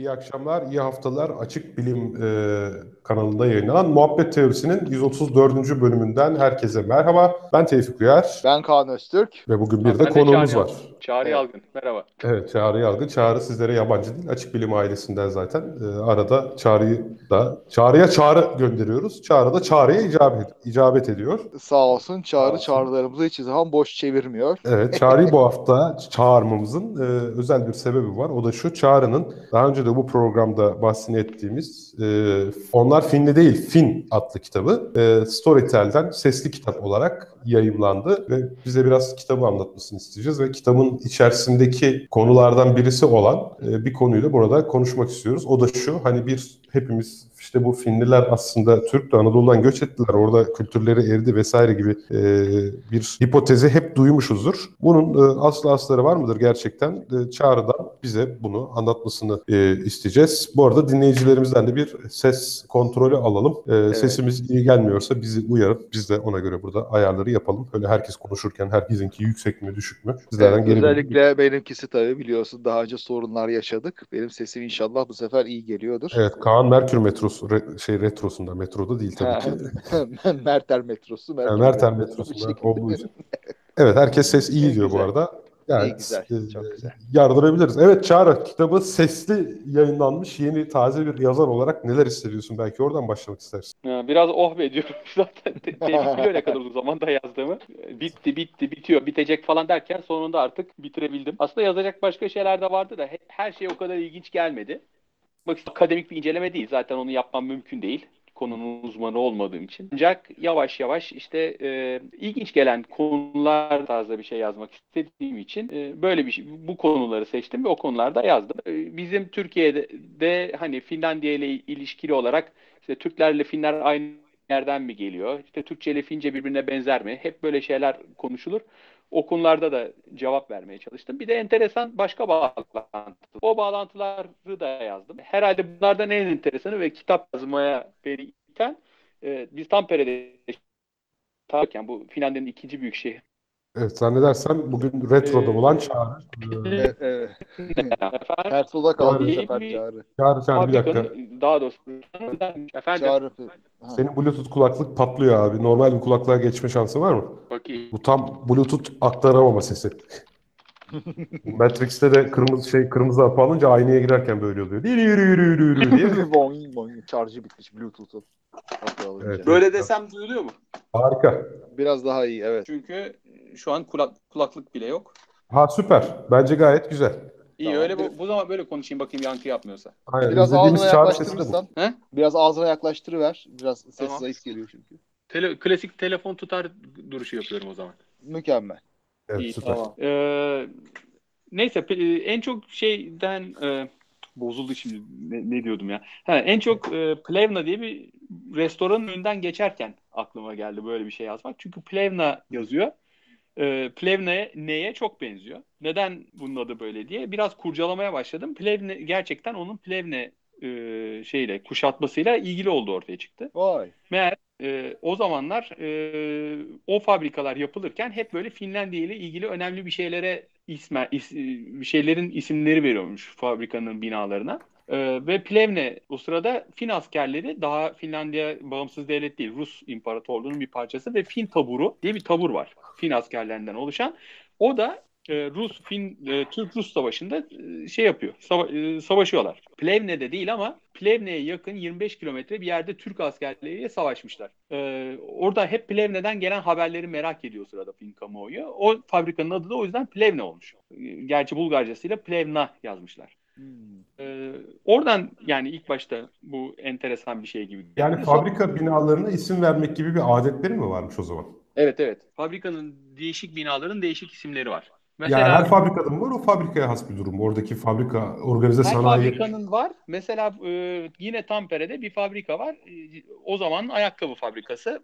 İyi akşamlar, iyi haftalar. Açık Bilim e, kanalında yayınlanan Muhabbet Teorisi'nin 134. bölümünden herkese merhaba. Ben Tevfik Uyar Ben Kaan Öztürk. ve bugün bir Ben de de konuğumuz var. Çağrı Evet. Yalgın. Merhaba. Evet, Çağrı Yalgın. Çağrı sizlere yabancı değil. Açık Bilim ailesinden zaten. E, arada Çağrı'yı da, Çağrı'ya Çağrı gönderiyoruz. Çağrı da Çağrı'ya icabet, icabet ediyor. Sağ olsun Çağrı olsun. çağrılarımızı hiçbir zaman boş çevirmiyor. Evet, Çağrı'yı bu hafta çağırmamızın e, özel bir sebebi var. O da şu, Çağrı'nın daha önce de bu programda bahsini ettiğimiz e, Onlar Finli Değil, Fin adlı kitabı e, Storytel'den sesli kitap olarak yayımlandı ve bize biraz kitabı anlatmasını isteyeceğiz ve kitabın içerisindeki konulardan birisi olan e, bir konuyu da burada konuşmak istiyoruz. O da şu, hani bir hepimiz işte bu Finliler aslında Türk de Anadolu'dan göç ettiler. Orada kültürleri eridi vesaire gibi e, bir hipotezi hep duymuşuzdur. Bunun e, aslı asları var mıdır gerçekten? E, Çağrı'dan bize bunu anlatmasını e, isteyeceğiz. Bu arada dinleyicilerimizden de bir ses kontrolü alalım. E, Sesimiz iyi gelmiyorsa bizi uyarıp biz de ona göre burada ayarları yapalım. Öyle herkes konuşurken herkesinki yüksek mi düşük mü? Sizlerden Evet, bildirim- özellikle benimkisi tabii biliyorsun daha önce sorunlar yaşadık. Benim sesim inşallah bu sefer iyi geliyordur. Evet Kaan Merkür metrosu re- şey retrosunda metroda değil tabii ki. Merter metrosu. Yani Merter metrosunda olduğu için. Evet herkes ses iyi diyor bu güzel. arada. Yani İyi, güzel, e, çok güzel. yardırabiliriz. Evet Çağrı kitabı sesli yayınlanmış yeni taze bir yazar olarak neler hissediyorsun? Belki oradan başlamak istersin. Biraz oh be diyorum zaten. Biliyor ne kadar uzun zamanda yazdığımı. Bitti, bitti, bitiyor, bitecek falan derken sonunda artık bitirebildim. Aslında yazacak başka şeyler de vardı da he- her şey o kadar ilginç gelmedi. İşte akademik bir inceleme değil. Zaten onu yapmam mümkün değil. Konunun uzmanı olmadığım için. Ancak yavaş yavaş işte e, ilginç gelen konular tarzda bir şey yazmak istediğim için e, böyle bir şey, bu konuları seçtim ve o konularda yazdım. E, bizim Türkiye'de de hani Finlandiya ile ilişkili olarak işte Türklerle Finler aynı yerden mi geliyor? İşte Türkçe ile Fince birbirine benzer mi? Hep böyle şeyler konuşulur. O konularda da cevap vermeye çalıştım. Bir de enteresan başka bağlantı. O bağlantıları da yazdım. Herhalde bunlardan en enteresanı ve kitap yazmaya beni iten e, biz Tampere'de yaşarken bu Finlandiya'nın ikinci büyük şehri. Evet zannedersem bugün retroda Ee, olan Çağrı. Ee, E, e, Efendim, ters yola kaldı bu sefer Çağrı. Çağrı Çağrı bir dakika. daha doğrusu efendim Çağrı. Ha. Senin Bluetooth kulaklık patlıyor abi. Normal bir kulaklığa geçme şansı var mı? bakayım. Bu tam Bluetooth aktaramama sesi. Matrix'te de kırmızı şey kırmızı hapı alınca aynaya girerken böyle oluyor. Yürü yürü yürü yürü yürü diye. boing boing. Şarjı bitmiş Bluetooth'un. Evet. Böyle desem duyuluyor mu? Harika. Biraz daha iyi evet. Çünkü şu an kulak, kulaklık bile yok. Ha süper. Bence gayet güzel. İyi Tamam. öyle bu, bu zaman böyle konuşayım bakayım yankı yapmıyorsa. Aynen. Biraz ağzına yaklaştırırsan. He? Biraz ağzına yaklaştırıver. Biraz ses Tamam. zayıf geliyor çünkü. Tele, klasik telefon tutar duruşu yapıyorum o zaman. Mükemmel. Evet İyi süper. tamam. Ee, neyse en çok şeyden e, bozuldu şimdi ne, ne diyordum ya. Ha, en çok e, Plevna diye bir restoranın önünden geçerken aklıma geldi böyle bir şey yazmak. Çünkü Plevna yazıyor. E, Plevna'ya neye çok benziyor. Neden bunun adı böyle diye biraz kurcalamaya başladım. Plevne gerçekten onun Plevne e, şeyle kuşatmasıyla ilgili olduğu ortaya çıktı. Vay. Meğer e, o zamanlar e, o fabrikalar yapılırken hep böyle Finlandiya ile ilgili önemli bir şeylere isme, is- bir şeylerin isimleri veriyormuş fabrikanın binalarına. E, ve Plevne o sırada Fin askerleri daha Finlandiya bağımsız devlet değil Rus İmparatorluğu'nun bir parçası ve Fin taburu diye bir tabur var. Fin askerlerinden oluşan. O da e, Rus Fin e, Türk Rus savaşında e, şey yapıyor. sava- e, savaşıyorlar. Plevne'de değil ama Plevne'ye yakın 25 kilometre bir yerde Türk askerleriyle savaşmışlar. E, orada hep Plevne'den gelen haberleri merak ediyor sırada Fin kamuoyu. O fabrikanın adı da o yüzden Plevne olmuş. E, Gerçi Bulgarcasıyla Plevna yazmışlar. Hmm. E, oradan yani ilk başta bu enteresan bir şey gibi. Yani Sonra- fabrika binalarına isim vermek gibi bir adetleri mi varmış o zaman? Evet evet. Fabrikanın değişik binaların değişik isimleri var. Yani her fabrikada mı var o fabrikaya has bir durum? mu? Oradaki fabrika organize Her sanayi. fabrikanın var. Mesela e, yine Tampere'de bir fabrika var. E, o zaman ayakkabı fabrikası.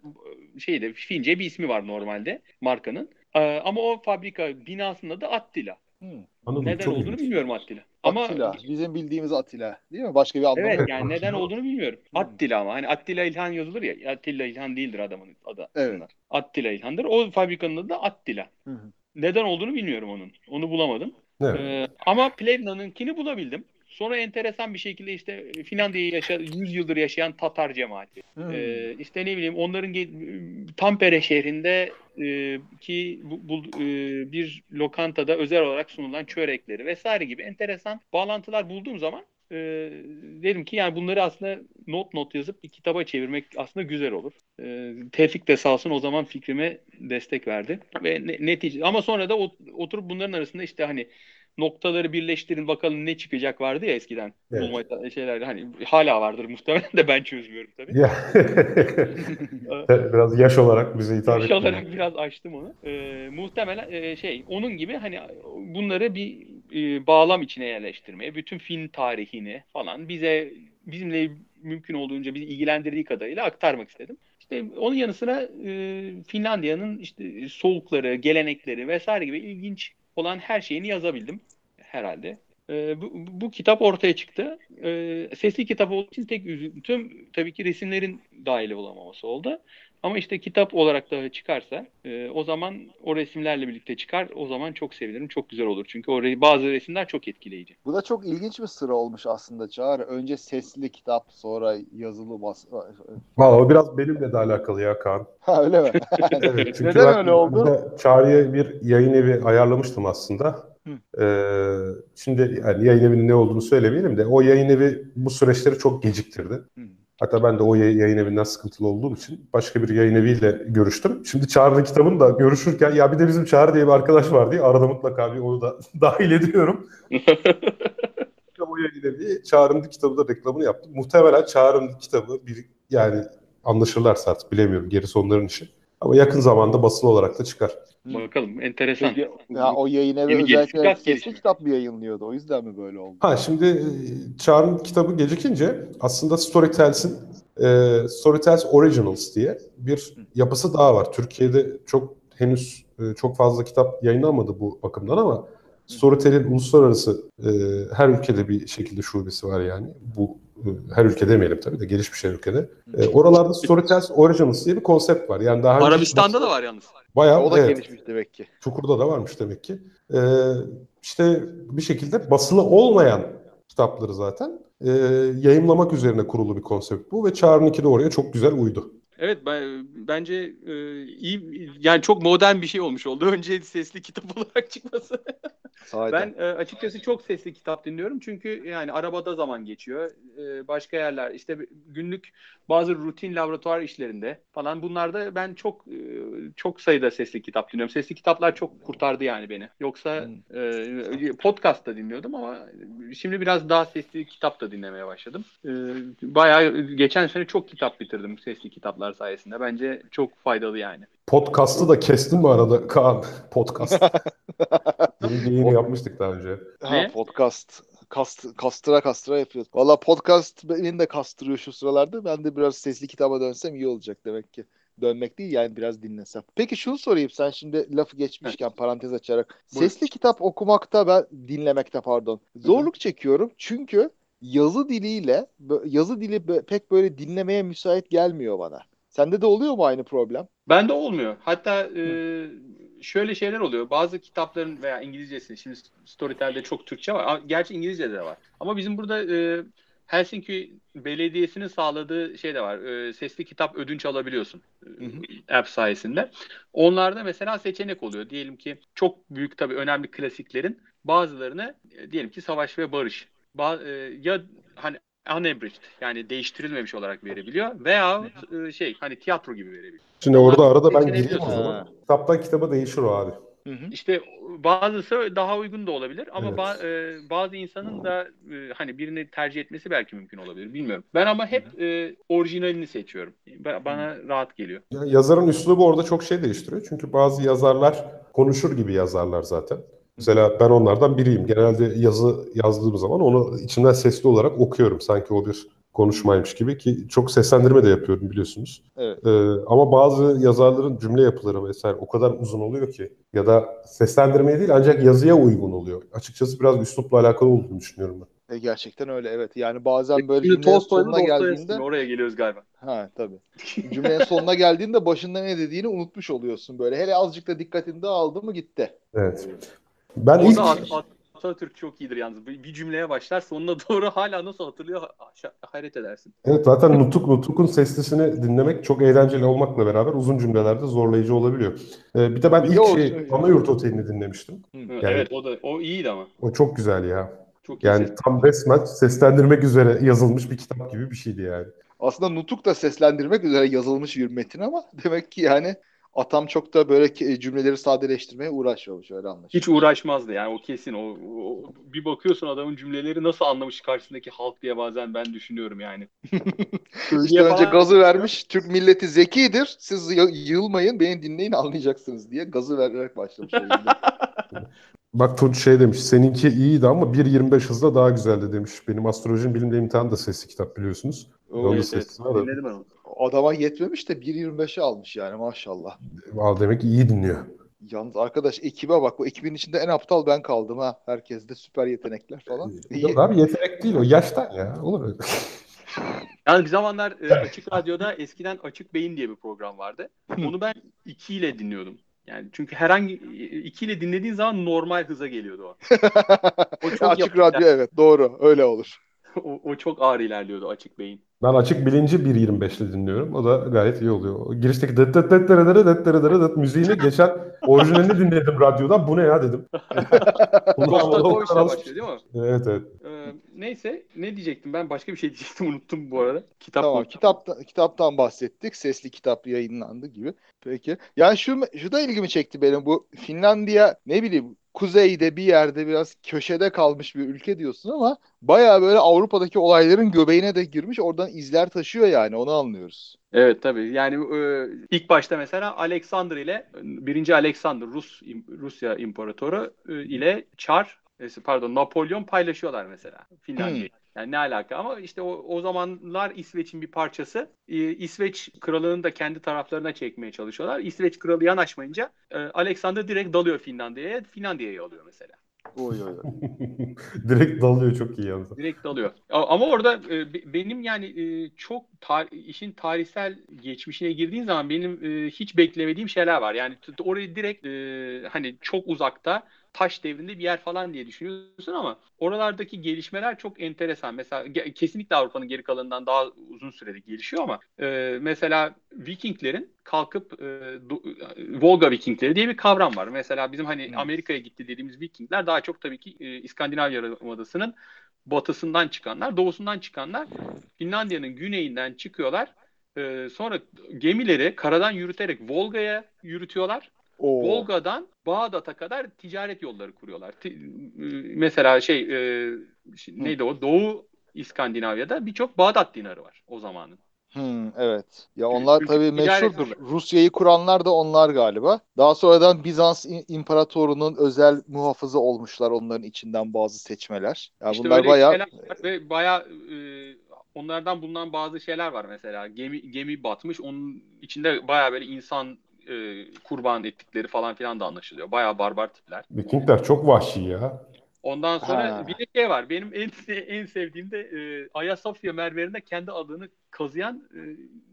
E, Şeyde Fince bir ismi var normalde markanın. E, ama o fabrika binasının adı Attila. Hmm. Anladım, Neden çok olduğunu ilginç. bilmiyorum Attila. Ama Attila. Bizim bildiğimiz Attila. Değil mi? Başka bir anlamı evet yok. yani neden olduğunu bilmiyorum. Hmm. Attila ama hani Attila İlhan yazılır ya. Attila İlhan değildir adamın adı. Evet. Attila İlhan'dır. O fabrikanın adı da Attila. Hı hı. Neden olduğunu bilmiyorum onun. Onu bulamadım. Evet. Ee, ama Plevna'nınkini bulabildim. Sonra enteresan bir şekilde işte Finlandiya'yı yaşa 100 yıldır yaşayan Tatar cemaati. Hmm. Ee, işte ne bileyim onların Tampere şehrinde e, ki bu, bu- e, bir lokantada özel olarak sunulan çörekleri vesaire gibi enteresan bağlantılar bulduğum zaman e, dedim ki yani bunları aslında not not yazıp bir kitaba çevirmek aslında güzel olur. E, Tevfik de sağ olsun o zaman fikrime destek verdi ve ne- netice ama sonra da ot- oturup bunların arasında işte hani noktaları birleştirin bakalım ne çıkacak vardı ya eskiden Evet. bulmaca şeyler hani hala vardır muhtemelen de ben çözmüyorum tabii. Ya. biraz yaş olarak bize hitap Yaş etmiyor. olarak biraz açtım onu. Ee, muhtemelen e, şey onun gibi hani bunları bir e, bağlam içine yerleştirmeye, bütün film tarihini falan bize bizimle mümkün olduğunca bizi ilgilendirdiği kadarıyla aktarmak istedim. İşte onun yanı sıra e, Finlandiya'nın işte soğukları, gelenekleri vesaire gibi ilginç olan her şeyini yazabildim herhalde. E, bu, bu kitap ortaya çıktı. E, sesli kitap olduğu için tek üzüntüm tabii ki resimlerin dahil olamaması oldu. Ama işte kitap olarak da çıkarsa e, o zaman o resimlerle birlikte çıkar. O zaman çok sevinirim. Çok güzel olur. Çünkü o re- bazı resimler çok etkileyici. Bu da çok ilginç bir sıra olmuş aslında Çağrı. Önce sesli kitap, sonra yazılı bas. Valla o biraz benimle de alakalı ya Kaan. Ha öyle mi? Evet, çünkü Neden ben öyle oldu? Çağrı'ya bir yayın evi ayarlamıştım aslında. Ee, şimdi yani yayın evinin ne olduğunu söylemeyelim de o yayın evi bu süreçleri çok geciktirdi. Hı. Hatta ben de o yay- yayın evinden sıkıntılı olduğum için başka bir yayın eviyle görüştüm. Şimdi Çağrı'nın kitabını da görüşürken ya bir de bizim Çağrı diye bir arkadaş var diye arada mutlaka bir onu da dahil ediyorum. o yayın evi Çağrı'nın kitabı da reklamını yaptım. Muhtemelen Çağrı'nın kitabı bir yani anlaşırlarsa artık bilemiyorum gerisi onların işi. Ama yakın zamanda basılı olarak da çıkar. Bakalım. Enteresan. Peki, ya o yayın evi özellikle sesli kitap mı yayınlıyordu? O yüzden mi böyle oldu? Ha şimdi e, Çağrı'nın kitabı gecikince aslında Storytels'in e, Storytels Originals diye bir yapısı daha var. Türkiye'de çok henüz e, çok fazla kitap yayınlanmadı bu bakımdan ama Storytel'in uluslararası e, her ülkede bir şekilde şubesi var yani. Bu her ülke demeyelim tabii de gelişmiş her ülkede. E, oralarda Storytels Originals diye bir konsept var. Yani daha Arabistan'da da var yalnız. Bayağı o da evet. gelişmiş demek ki. Çukur'da da varmış demek ki. Ee, işte bir şekilde basılı olmayan kitapları zaten e, yayımlamak üzerine kurulu bir konsept bu ve Çağrı'nınki de oraya çok güzel uydu. Evet ben, bence e, iyi yani çok modern bir şey olmuş oldu. Önce sesli kitap olarak çıkması. Ben e, açıkçası çok sesli kitap dinliyorum çünkü yani arabada zaman geçiyor. E, başka yerler işte günlük bazı rutin laboratuvar işlerinde falan bunlarda ben çok e, çok sayıda sesli kitap dinliyorum. Sesli kitaplar çok kurtardı yani beni. Yoksa e, podcast da dinliyordum ama şimdi biraz daha sesli kitap da dinlemeye başladım. E, bayağı geçen sene çok kitap bitirdim sesli kitaplar sayesinde. Bence çok faydalı yani. Podcast'ı da kestin mi arada Kaan? Podcast. Yeni bir yayın yapmıştık daha önce. Ha, Ne? podcast. Kast, kastıra kastıra yapıyoruz. Valla podcast beni de kastırıyor şu sıralarda. Ben de biraz sesli kitaba dönsem iyi olacak demek ki. Dönmek değil yani biraz dinlesem. Peki şunu sorayım sen şimdi lafı geçmişken parantez açarak. Buyur. Sesli kitap okumakta ben dinlemekte pardon. Zorluk çekiyorum çünkü yazı diliyle yazı dili pek böyle dinlemeye müsait gelmiyor bana. Sende de oluyor mu aynı problem? Bende olmuyor. Hatta e, şöyle şeyler oluyor. Bazı kitapların veya İngilizcesi, şimdi Storytel'de çok Türkçe var. Gerçi İngilizce de var. Ama bizim burada e, Helsinki Belediyesi'nin sağladığı şey de var. E, sesli kitap ödünç alabiliyorsun e, app sayesinde. Onlarda mesela seçenek oluyor. Diyelim ki çok büyük tabii önemli klasiklerin bazılarını e, diyelim ki Savaş ve Barış. Ba- e, ya hani unabridged yani değiştirilmemiş olarak verebiliyor veya e, şey hani tiyatro gibi verebiliyor. Şimdi orada arada ben gireyim o zaman. Kitaptan kitaba değişir o abi. Hı hı. İşte bazısı daha uygun da olabilir ama Evet. ba- e, bazı insanın da e, hani birini tercih etmesi belki mümkün olabilir bilmiyorum. Ben ama hep e, orijinalini seçiyorum. Ba- bana rahat geliyor. Ya yazarın üslubu orada çok şey değiştiriyor. Çünkü bazı yazarlar konuşur gibi yazarlar zaten. Mesela ben onlardan biriyim. Genelde yazı yazdığım zaman onu içimden sesli olarak okuyorum. Sanki o bir konuşmaymış gibi ki çok seslendirme de yapıyorum biliyorsunuz. Evet. Ee, ama bazı yazarların cümle yapıları vesaire o kadar uzun oluyor ki ya da seslendirmeye değil ancak yazıya uygun oluyor. Açıkçası biraz üslupla alakalı olduğunu düşünüyorum ben. E, gerçekten öyle evet. Yani bazen böyle Şimdi cümlenin sonuna geldiğinde oraya geliyoruz galiba. ha tabii. Cümlenin sonuna geldiğinde başında ne dediğini unutmuş oluyorsun böyle. Hele azıcık da dikkatini dağıldı mı gitti. Evet. Ben Orada ilk at- at- Atatürk çok iyidir yalnız. Bir, cümleye başlar sonuna doğru hala nasıl hatırlıyor ha- hayret edersin. Evet zaten Nutuk Nutuk'un seslisini dinlemek çok eğlenceli olmakla beraber uzun cümlelerde zorlayıcı olabiliyor. Ee, bir de ben Bir de ilk o- şey Anayurt Oteli'ni dinlemiştim. Evet o da o iyiydi ama. O çok güzel ya. Çok iyi Yani ses. tam resmen seslendirmek üzere yazılmış bir kitap gibi bir şeydi yani. Aslında Nutuk da seslendirmek üzere yazılmış bir metin ama demek ki yani atam çok da böyle ke- cümleleri sadeleştirmeye uğraşmamış öyle anlaşılıyor. Hiç uğraşmazdı yani o kesin. O, o- bir bakıyorsun adamın cümleleri nasıl anlamış karşısındaki halk diye bazen ben düşünüyorum yani. İşte önce gazı vermiş. Türk milleti zekidir. Siz yılmayın, beni dinleyin anlayacaksınız diye gazı vererek başlamış. Bak Tunç şey demiş, seninki iyiydi ama 1.25 hızla daha güzeldi demiş. Benim astrolojinin bilimde imtihanı da sesli kitap biliyorsunuz. Da Evet, sesi var da. Dinledim ben onu. Adama yetmemiş de 1.25'e almış yani maşallah. Aa, demek ki iyi dinliyor. Yalnız arkadaş ekibe bak. Bu ekibin içinde en aptal ben kaldım ha. Herkeste süper yetenekler falan. İyi. Yok abi yetenek değil o yaştan ya. Olur öyle. Yani bir zamanlar e, Açık Radyo'da eskiden Açık Beyin diye bir program vardı. Onu ben 2 ile dinliyordum. Yani çünkü herhangi 2 ile dinlediğin zaman normal hıza geliyordu o. O çok Açık yapacak. radyo evet doğru öyle olur. o, o çok ağır ilerliyordu Açık Beyin. Ben açık bilinci 1.25'le dinliyorum. O da gayet iyi oluyor. O girişteki dıt dıt dıt dırı dırı dıt dırı dırı dıt müziğini geçen orijinalini dinledim radyodan. Bu ne ya dedim. Kadar az- başlıyor değil mi? Evet evet. Ee, neyse ne diyecektim ben başka bir şey diyecektim unuttum bu arada. Kitap Tamam kitapta, kitaptan bahsettik. Sesli kitap yayınlandı gibi. Peki. Yani şu, şu da ilgimi çekti benim. Bu Finlandiya ne bileyim kuzeyde bir yerde biraz köşede kalmış bir ülke diyorsun ama baya böyle Avrupa'daki olayların göbeğine de girmiş. Oradan izler taşıyor yani onu anlıyoruz. Evet tabii. Yani e, ilk başta mesela Alexander ile birinci Alexander Rus Rusya imparatoru e, ile Çar pardon Napolyon paylaşıyorlar mesela Finlandiya'yı. Yani ne alaka ama işte o, o zamanlar İsveç'in bir parçası. E, İsveç kralının da kendi taraflarına çekmeye çalışıyorlar. İsveç kralı yanaşmayınca e, Alexander direkt dalıyor Finlandiya'ya. Finlandiya'yı alıyor mesela. Oy oy oy. Direkt dalıyor çok iyi yalnız. Direkt alıyor. A- Ama orada e, be- benim yani e, çok tar- işin tarihsel geçmişine girdiğin zaman benim e, hiç beklemediğim şeyler var. Yani t- orayı direkt e, hani çok uzakta taş devrinde bir yer falan diye düşünüyorsun ama oralardaki gelişmeler çok enteresan. Mesela kesinlikle Avrupa'nın geri kalanından daha uzun sürede gelişiyor ama e, mesela Vikinglerin kalkıp e, do- Volga Vikingleri diye bir kavram var. Mesela bizim hani. Amerika'ya gitti dediğimiz Vikingler daha çok tabii ki e, İskandinav Yarımadası'nın batısından çıkanlar, doğusundan çıkanlar Finlandiya'nın güneyinden çıkıyorlar. Ee, sonra gemileri karadan yürüterek Volga'ya yürütüyorlar. Oo. Volga'dan Bağdat'a kadar ticaret yolları kuruyorlar. Ti- e, mesela şey e, neydi o? Doğu İskandinavya'da birçok Bağdat dinarı var o zamanın. Hmm, evet. Ya onlar Çünkü tabii meşhurdur. Rusya'yı kuranlar da onlar galiba. Daha sonradan Bizans İ- İmparatorluğu'nun özel muhafızı olmuşlar onların içinden bazı seçmeler. Ya İşte bunlar bayağı ve bayağı e, onlardan bulunan bazı şeyler var mesela. Gemi gemi batmış. Onun içinde bayağı böyle insan e, kurban ettikleri falan filan da anlaşılıyor. Bayağı barbar tipler. Vikingler çok vahşi ya. Ondan sonra Ha. bir şey var. Benim en en sevdiğim de e, Ayasofya mermerinde kendi adını kazıyan e,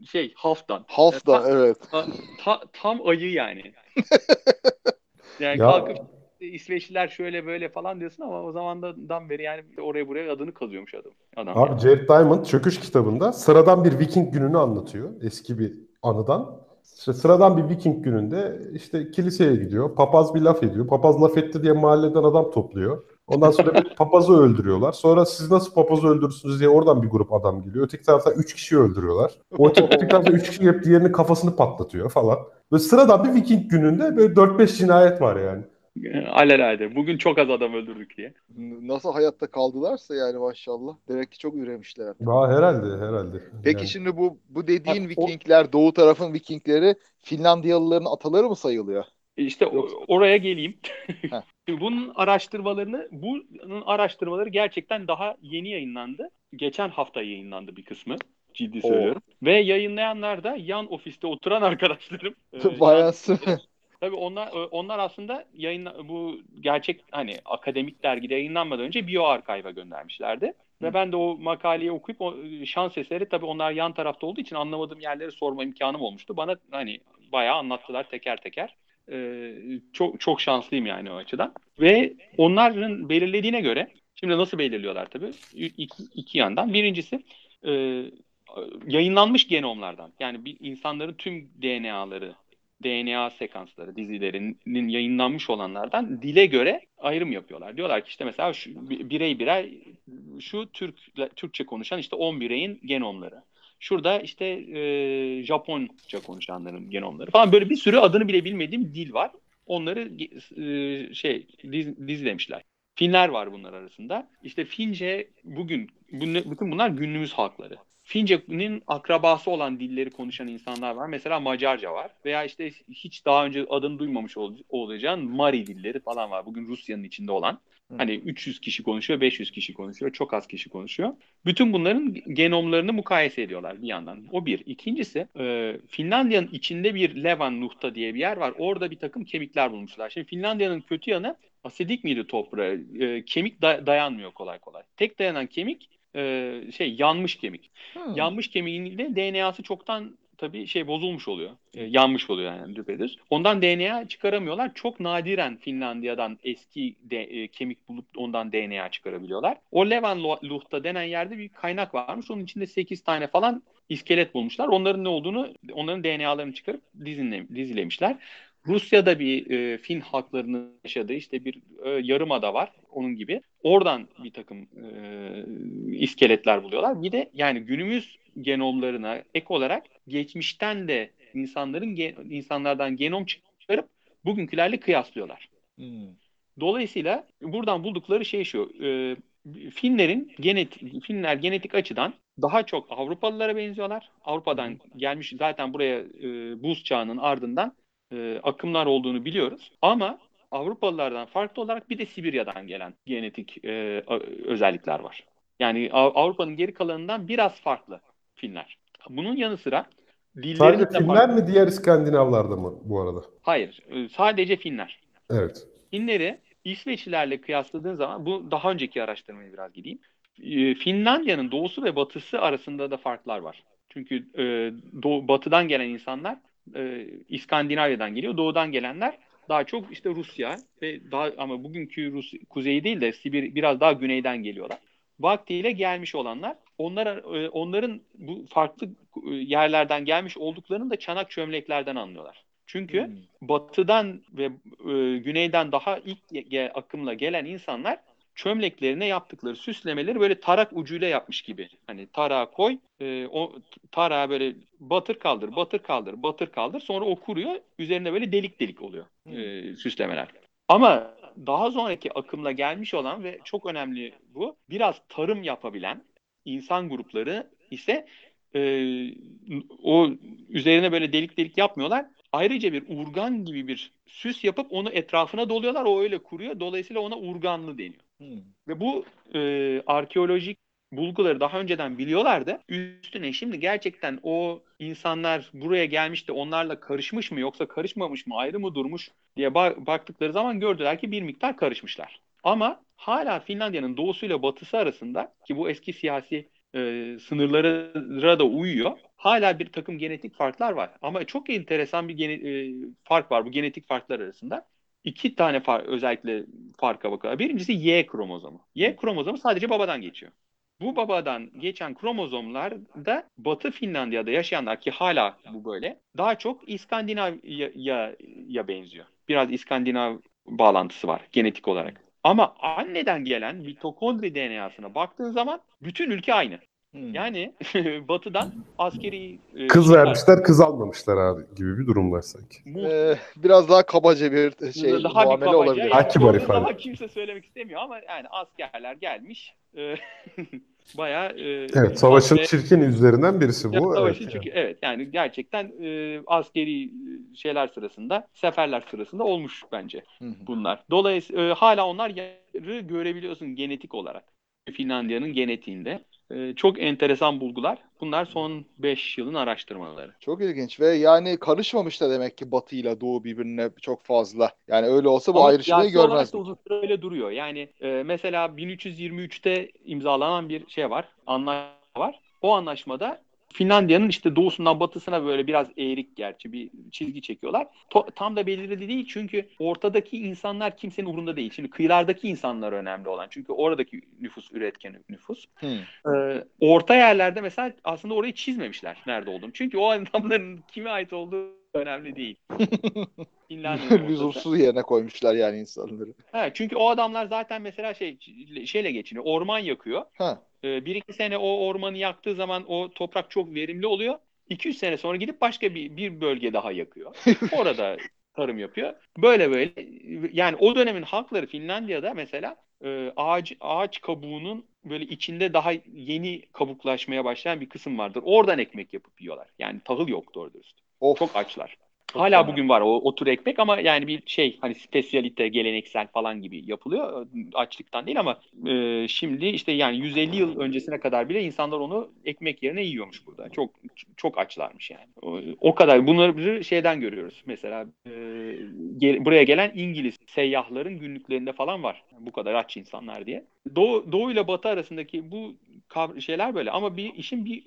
şey Halfdan. Halfdan Ta- evet. ta- ta- tam ayı yani. yani Ya- kalkıp İsveçliler şöyle böyle falan diyorsun ama o zamandan beri yani oraya buraya adını kazıyormuş adam. adam Abi Jared Diamond Çöküş kitabında sıradan bir Viking gününü anlatıyor. Eski bir anıdan. İşte sıradan bir Viking gününde işte kiliseye gidiyor. Papaz bir laf ediyor. Papaz laf etti diye mahalleden adam topluyor. Ondan sonra papazı öldürüyorlar. Sonra siz nasıl papazı öldürürsünüz diye oradan bir grup adam geliyor. Öteki taraftan 3 kişi öldürüyorlar. O öteki taraftan 3 kişi gelip diğerinin kafasını patlatıyor falan. Böyle sıradan bir Viking gününde böyle 4-5 cinayet var yani. Alelade. Bugün çok az adam öldürdük diye. Nasıl hayatta kaldılarsa yani maşallah. Demek ki çok üremişler. Daha herhalde herhalde. Peki Yani- şimdi bu bu dediğin Bak, o- Vikingler, doğu tarafın Vikingleri Finlandiyalıların ataları mı sayılıyor? İşte o- Yoksa- oraya geleyim. Bunun araştırmalarını, bunun araştırmaları gerçekten daha yeni yayınlandı. Geçen hafta yayınlandı bir kısmı. Ciddi Oo. söylüyorum. Ve yayınlayanlar da yan ofiste oturan arkadaşlarım. Ee, Bayası. Tabii onlar onlar aslında yayın bu gerçek hani akademik dergide yayınlanmadan önce BioArchive'a göndermişlerdi. Ve ben de o makaleyi okuyup o şans eseri tabii onlar yan tarafta olduğu için anlamadığım yerleri sorma imkanım olmuştu. Bana hani bayağı anlattılar teker teker. e, çok çok şanslıyım yani o açıdan. Ve onların belirlediğine göre şimdi nasıl belirliyorlar tabii? İki, iki yandan. Birincisi e, yayınlanmış genomlardan yani bir insanların tüm DNA'ları DNA sekansları dizilerinin yayınlanmış olanlardan dile göre ayrım yapıyorlar. Diyorlar ki işte mesela şu birey birey şu Türk Türkçe konuşan işte 10 bireyin genomları. Şurada işte e, Japonca konuşanların genomları falan böyle bir sürü adını bile bilmediğim dil var. Onları e, şey diz, dizilemişler. Finler var bunlar arasında. İşte Fince bugün bütün bunlar günümüz halkları. Fince'nin akrabası olan dilleri konuşan insanlar var. Mesela Macarca var. Veya işte hiç daha önce adını duymamış ol, olacağın Mari dilleri falan var. Bugün Rusya'nın içinde olan. Hani 300 kişi konuşuyor, 500 kişi konuşuyor, çok az kişi konuşuyor. Bütün bunların genomlarını mukayese ediyorlar bir yandan. O bir. İkincisi e, Finlandiya'nın içinde bir Levan Nuhta diye bir yer var. Orada bir takım kemikler bulmuşlar. Şimdi Finlandiya'nın kötü yanı asidik miydi toprağı? E, kemik da- dayanmıyor kolay kolay. Tek dayanan kemik e, şey yanmış kemik. Hmm. Yanmış kemiğin de DNA'sı çoktan tabii şey bozulmuş oluyor. E, yanmış oluyor yani düpedüz. Ondan DNA çıkaramıyorlar. Çok nadiren Finlandiya'dan eski de, e, kemik bulup ondan DNA çıkarabiliyorlar. O Levanluhta denen yerde bir kaynak varmış. Onun içinde 8 tane falan iskelet bulmuşlar. Onların ne olduğunu, onların DNA'larını çıkarıp dizile, dizilemişler. Rusya'da bir e, Fin halklarının yaşadığı işte bir e, yarımada var onun gibi. Oradan bir takım e, iskeletler buluyorlar. Bir de yani günümüz genomlarına ek olarak geçmişten de insanların insanlardan genom çıkarıp bugünkülerle kıyaslıyorlar. Hmm. Dolayısıyla buradan buldukları şey şu. E, Finlerin genetik Finler genetik açıdan daha çok Avrupalılara benziyorlar. Avrupa'dan gelmiş zaten buraya e, buz çağının ardından e, akımlar olduğunu biliyoruz. Ama Avrupalılardan farklı olarak bir de Sibirya'dan gelen genetik e, özellikler var. Yani Avrupa'nın geri kalanından biraz farklı Finler. Bunun yanı sıra Sadece Finler farklı. mi diğer İskandinavlarda mı bu arada? Hayır. E, sadece Finler. Evet. Finleri İsveçlilerle kıyasladığın zaman bu daha önceki araştırmaya biraz gideyim. E, Finlandiya'nın doğusu ve batısı arasında da farklar var. Çünkü e, doğu, batıdan gelen insanlar e, İskandinavya'dan geliyor. Doğudan gelenler daha çok işte Rusya ve daha ama bugünkü Rus kuzeyi değil de Sibir biraz daha güneyden geliyorlar. Vaktiyle gelmiş olanlar onlar e, onların bu farklı e, yerlerden gelmiş olduklarını da çanak çömleklerden anlıyorlar. Çünkü hmm. batıdan ve e, güneyden daha ilk ge- akımla gelen insanlar çömleklerine yaptıkları süslemeleri böyle tarak ucuyla yapmış gibi. Hani tarağa koy, e, o tarağa böyle batır kaldır, batır kaldır, batır kaldır. Sonra o kuruyor. Üzerine böyle delik delik oluyor e, süslemeler. Ama daha sonraki akımla gelmiş olan ve çok önemli bu, biraz tarım yapabilen insan grupları ise e, o üzerine böyle delik delik yapmıyorlar. Ayrıca bir urgan gibi bir süs yapıp onu etrafına doluyorlar. O öyle kuruyor. Dolayısıyla ona urganlı deniyor. Hmm. Ve bu e, arkeolojik bulguları daha önceden biliyorlardı. Üstüne şimdi gerçekten o insanlar buraya gelmiş de onlarla karışmış mı yoksa karışmamış mı ayrı mı durmuş diye ba- baktıkları zaman gördüler ki bir miktar karışmışlar. Ama hala Finlandiya'nın doğusuyla batısı arasında ki bu eski siyasi e, sınırlara da uyuyor. Hala bir takım genetik farklar var. Ama çok enteresan bir gene, e, fark var bu genetik farklar arasında iki tane far, özellikle farka bakıyorlar. Birincisi Y kromozomu. Y kromozomu sadece babadan geçiyor. Bu babadan geçen kromozomlar da Batı Finlandiya'da yaşayanlar ki hala bu böyle daha çok İskandinavya benziyor. Biraz İskandinav bağlantısı var genetik olarak. Ama anneden gelen mitokondri DNA'sına baktığın zaman bütün ülke aynı. Hmm. Yani batıdan askeri... E, kız şeyler, vermişler, kız almamışlar abi gibi bir durum var sanki. Ee, biraz daha kabaca bir şey daha muamele bir kabaca, olabilir. Yani, ha, kibar ifade. Daha kimse söylemek istemiyor ama yani askerler gelmiş. E, bayağı... E, evet, savaşın ve, çirkin yüzlerinden birisi bu. Savaşın evet, çirkin, yani. evet yani gerçekten e, askeri şeyler sırasında, seferler sırasında olmuş bence bunlar. Dolayısıyla e, hala onlar görebiliyorsun genetik olarak. Finlandiya'nın genetiğinde. Ee, çok enteresan bulgular. Bunlar son 5 yılın araştırmaları. Çok ilginç ve yani karışmamış da demek ki Batı ile Doğu birbirine çok fazla. Yani öyle olsa bu Ama ayrışmayı görmez. Ama öyle duruyor. Yani e, mesela 1323'te imzalanan bir şey var. Anlaşma var. O anlaşmada Finlandiya'nın işte doğusundan batısına böyle biraz eğrik gerçi bir çizgi çekiyorlar. To- tam da belirli değil çünkü ortadaki insanlar kimsenin umurunda değil. Şimdi kıyılardaki insanlar önemli olan. Çünkü oradaki nüfus üretken nüfus. Hı. Ee, orta yerlerde mesela aslında orayı çizmemişler nerede olduğunu. Çünkü o adamların kime ait olduğu önemli değil. Finlandiya'nın. Lüzumsuz yerine koymuşlar yani insanları. Ha, çünkü o adamlar zaten mesela şey şeyle geçiniyor. Orman yakıyor. Ha. Ee, bir iki sene o ormanı yaktığı zaman o toprak çok verimli oluyor. 200 sene sonra gidip başka bir, bir bölge daha yakıyor. Orada tarım yapıyor. Böyle böyle yani o dönemin halkları Finlandiya'da mesela e, ağaç ağaç kabuğunun böyle içinde daha yeni kabuklaşmaya başlayan bir kısım vardır. Oradan ekmek yapıp yiyorlar. Yani tahıl yok doğru dürüst. Of. Çok açlar. Çok Hala fena. bugün var o, o tür ekmek ama yani bir şey hani spesiyalite, geleneksel falan gibi yapılıyor. Açlıktan değil ama e, şimdi işte yani 150 yıl öncesine kadar bile insanlar onu ekmek yerine yiyormuş burada. Çok çok açlarmış yani. O, o kadar. Bunları şeyden görüyoruz. Mesela e, gel- buraya gelen İngiliz seyyahların günlüklerinde falan var. Bu kadar aç insanlar diye. Doğu, Doğu ile Batı arasındaki bu şeyler böyle ama bir işin bir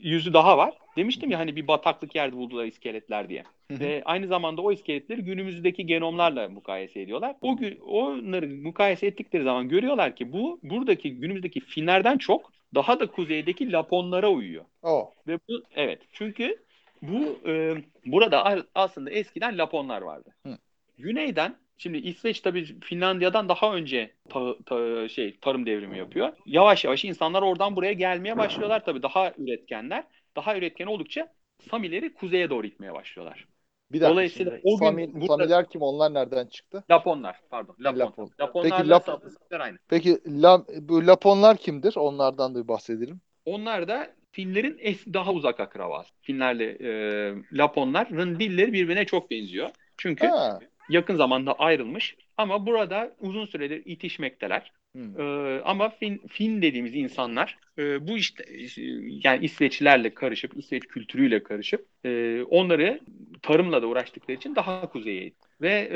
yüzü daha var. Demiştim ya hani bir bataklık yerde buldular iskeletler diye. Ve aynı zamanda o iskeletleri günümüzdeki genomlarla mukayese ediyorlar. O gün onları mukayese ettikleri zaman görüyorlar ki bu buradaki günümüzdeki Finlerden çok daha da kuzeydeki Laponlara uyuyor. O. Ve bu evet çünkü bu e, burada aslında eskiden Laponlar vardı. Hı. Güneyden şimdi İsveç tabii Finlandiya'dan daha önce ta- ta- şey tarım devrimi yapıyor. Yavaş yavaş insanlar oradan buraya gelmeye başlıyorlar tabii daha üretkenler. Daha üretken oldukça Samileri kuzeye doğru itmeye başlıyorlar. Bir dakika Dolayısıyla şimdi. o gün Sami- burada- Samiler kim? Onlar nereden çıktı? Laponlar pardon. Lapon. Lapon. Laponlarla Peki Lap- aynı. Peki la, bu Laponlar kimdir? Onlardan da bir bahsedelim. Onlar da Finlerin es- daha uzak akrabası. Finlerle e, Laponların dilleri birbirine çok benziyor. Çünkü Ha. Yakın zamanda ayrılmış ama burada uzun süredir itişmekteler. Ee, ama Fin, Fin dediğimiz insanlar e, bu işte yani İsveçlilerle karışıp İsveç kültürüyle karışıp e, onları tarımla da uğraştıkları için daha kuzeye ve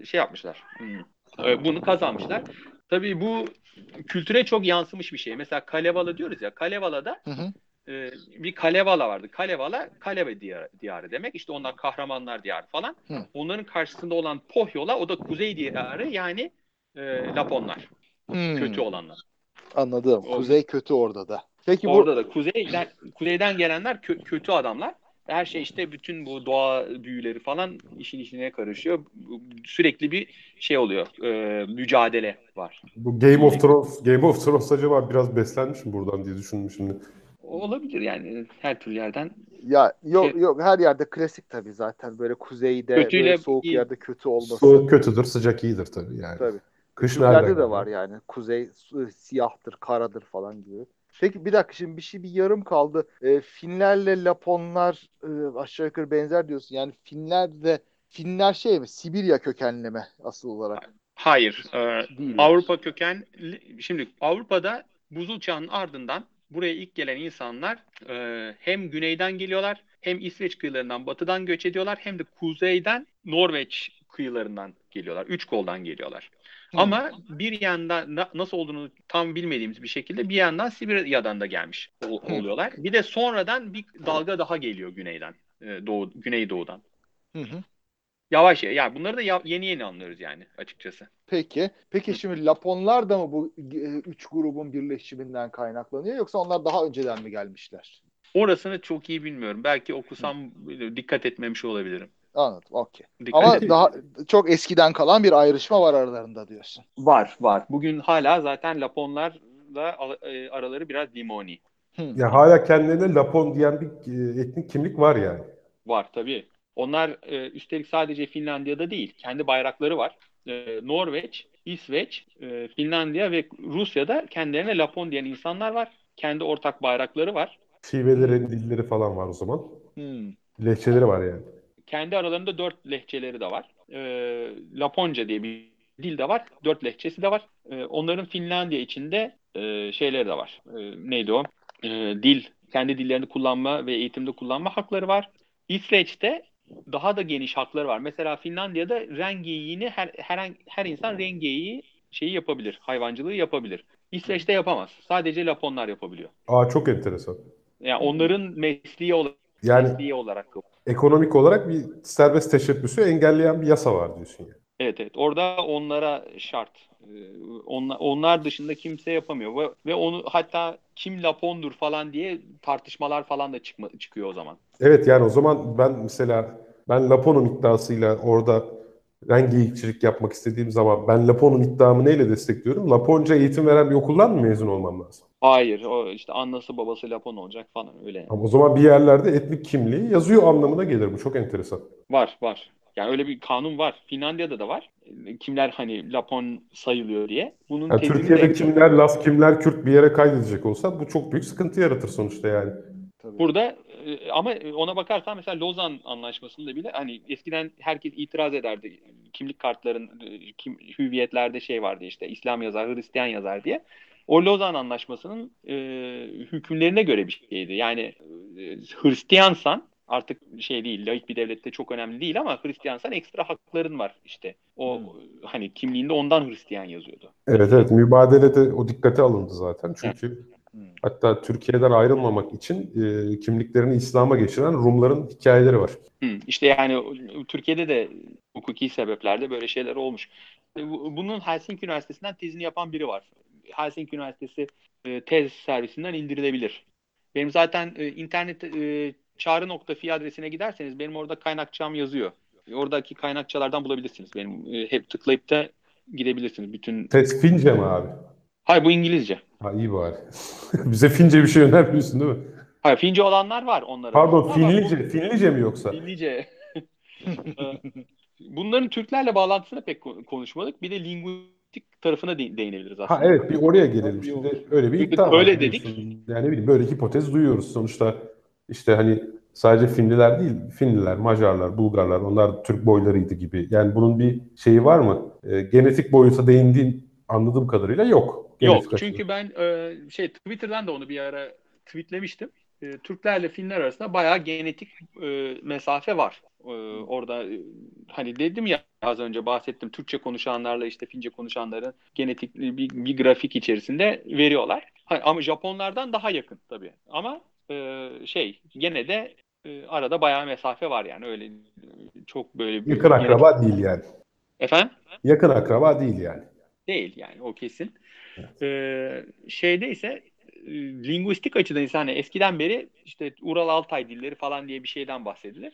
e, şey yapmışlar. hmm, e, bunu kazanmışlar. Tabii bu kültüre çok yansımış bir şey. Mesela Kalevala diyoruz ya. Kalevala'da Hı hı. E, bir Kalevala vardı. Kalevala Kaleve diyarı, diyarı demek. İşte onlar kahramanlar diyarı falan. Hı. Onların karşısında olan Pohyola o da kuzey diyarı yani e, Laponlar. Hmm. Kötü olanlar. Anladım. O- Kuzey kötü orada da. Peki bu Orada da kuzeyden kuzeyden gelenler kö- kötü adamlar. Her şey işte bütün bu doğa büyüleri falan işin içine karışıyor. Sürekli bir şey oluyor. e, mücadele var. Bu Game of Thrones, Game of Thrones acaba biraz beslenmiş mi buradan diye düşündüm şimdi. Olabilir yani her türlü yerden. ya yok Şey- yok her yerde klasik tabii zaten böyle kuzeyde Kötüyle böyle soğuk iyi. yerde kötü olması. Soğuk kötüdür, sıcak iyidir tabii yani. Tabii. Kış nereden de var yani. Kuzey su- siyahtır, karadır falan gibi. Peki bir dakika şimdi bir şey bir yarım kaldı. Ee, Finlerle Laponlar e, aşağı yukarı benzer diyorsun. Yani Finler de Finler şey mi? Sibirya kökenli mi asıl olarak? Hayır. e, Değil. Avrupa köken şimdi Avrupa'da buzul çağının ardından buraya ilk gelen insanlar e, hem güneyden geliyorlar hem İsveç kıyılarından batıdan göç ediyorlar hem de kuzeyden Norveç kıyılarından geliyorlar. Üç koldan geliyorlar. Hı. Ama bir yandan na- nasıl olduğunu tam bilmediğimiz bir şekilde bir yandan Sibirya'dan da gelmiş Hı. oluyorlar. Bir de sonradan bir dalga daha geliyor güneyden, e, doğu, güneydoğudan. Hı hı. Yavaş ya, yani bunları da ya- yeni yeni anlıyoruz yani açıkçası. Peki. Peki şimdi Laponlar da mı bu e, üç grubun birleşiminden kaynaklanıyor yoksa onlar daha önceden mi gelmişler? Orasını çok iyi bilmiyorum. Belki okusam dikkat etmemiş olabilirim. Anladım. Okey. Ama et- daha çok eskiden kalan bir ayrışma var aralarında diyorsun. var var. Bugün hala zaten Laponlarla e, araları biraz limoni. Hı. Ya hala kendilerine Lapon diyen bir e, etnik kimlik var yani. Var tabii. Onlar e, üstelik sadece Finlandiya'da değil. Kendi bayrakları var. E, Norveç, İsveç, e, Finlandiya ve Rusya'da kendilerine Lapon diyen insanlar var. Kendi ortak bayrakları var. Şiveleri, dilleri falan var o zaman. Hmm. Lehçeleri var yani. Kendi aralarında dört lehçeleri de var. E, Laponca diye bir dil de var. Dört lehçesi de var. E, onların Finlandiya içinde e, şeyleri de var. E, neydi o? E, dil, kendi dillerini kullanma ve eğitimde kullanma hakları var. İsveç'te daha da geniş hakları var. Mesela Finlandiya'da rengeyiğini her her her insan rengeyiği şeyi yapabilir. Hayvancılığı yapabilir. İsveç'te yapamaz. Sadece Laponlar yapabiliyor. Aa çok enteresan. Yani onların mesleği olarak, Yani mesleği olarak ekonomik olarak bir serbest teşebbüsü engelleyen bir yasa var diyorsun yani. Evet evet. Orada onlara şart. Ee, Onlar, onlar dışında kimse yapamıyor ve, ve onu hatta kim Lapondur falan diye tartışmalar falan da çıkma, çıkıyor o zaman. Evet yani o zaman ben mesela ben Lapon'un iddiasıyla orada ben geyikçilik yapmak istediğim zaman ben Lapon'un iddiamı neyle destekliyorum? Laponca eğitim veren bir okuldan mı mezun olmam lazım? Hayır, o işte annesi babası Lapon olacak falan öyle. Ama o zaman bir yerlerde etnik kimliği yazıyor anlamına gelir. Bu çok enteresan. Var var. Yani öyle bir kanun var. Finlandiya'da da var. Kimler hani Lapon sayılıyor diye. Bunun Yani Türkiye'de de kimler Las kimler Kürt bir yere kaydedecek olsa bu çok büyük sıkıntı yaratır sonuçta yani. Tabii. Burada e, ama ona bakarsan mesela Lozan Anlaşması'nda bile hani eskiden herkes itiraz ederdi. Kimlik kartların e, kim, hüviyetlerde şey vardı işte İslam yazar, Hristiyan yazar diye. O Lozan Anlaşması'nın e, hükümlerine göre bir şeydi. Yani e, Hristiyansan artık şey değil, laik bir devlette çok önemli değil ama Hristiyansan ekstra hakların var işte. O Hmm. hani kimliğinde ondan Hristiyan yazıyordu. Evet evet mübadelede o dikkate alındı zaten. Çünkü Hmm. Hatta Türkiye'den ayrılmamak için e, kimliklerini İslam'a geçiren Rumların hikayeleri var. Hı, işte yani Türkiye'de de hukuki sebeplerde böyle şeyler olmuş. E, bu- Bunun Helsinki Üniversitesi'nden tezini yapan biri var. Helsinki Üniversitesi e, tez servisinden indirilebilir. Benim zaten e, internet e, çağrı.fi adresine giderseniz benim orada kaynakçam yazıyor. Oradaki kaynakçalardan bulabilirsiniz. Benim e, hep tıklayıp da gidebilirsiniz. Bütün Test Fince mi abi? Hayır bu İngilizce. Ha iyi bari. Bize Fince bir şey önermiyorsun değil mi? Hayır Fince olanlar var onların. Pardon Ama bu- Finlice. Finlice mi yoksa? Finlice. Bunların Türklerle bağlantısını pek ko- konuşmadık. Bir de linguistik tarafına de- değinebiliriz aslında. Ha evet bir oraya gelelim. Şimdi öyle bir iddia var öyle biliyorsun. Yani ne bileyim böyle hipotez duyuyoruz. Sonuçta işte hani sadece Finliler değil, Finliler, Macarlar, Bulgarlar onlar Türk boylarıydı gibi. Yani bunun bir şeyi var mı? E, genetik boyuta değindiğin anladığım kadarıyla yok. Genetik Yok açıdan. çünkü ben e, şey Twitter'dan da onu bir ara tweetlemiştim. E, Türklerle Finler arasında bayağı genetik e, mesafe var. E, orada e, hani dedim ya az önce bahsettim Türkçe konuşanlarla işte Fince konuşanların genetik bir, bir grafik içerisinde veriyorlar. Ha, ama Japonlardan daha yakın tabii. Ama e, şey gene de e, arada bayağı mesafe var yani öyle e, çok böyle bir Yakın akraba değil yani. Efendim? Yakın akraba değil yani. Değil yani o kesin. Ee, şeyde ise e, linguistik açıdan ise hani eskiden beri işte Ural Altay dilleri falan diye bir şeyden bahsedilir.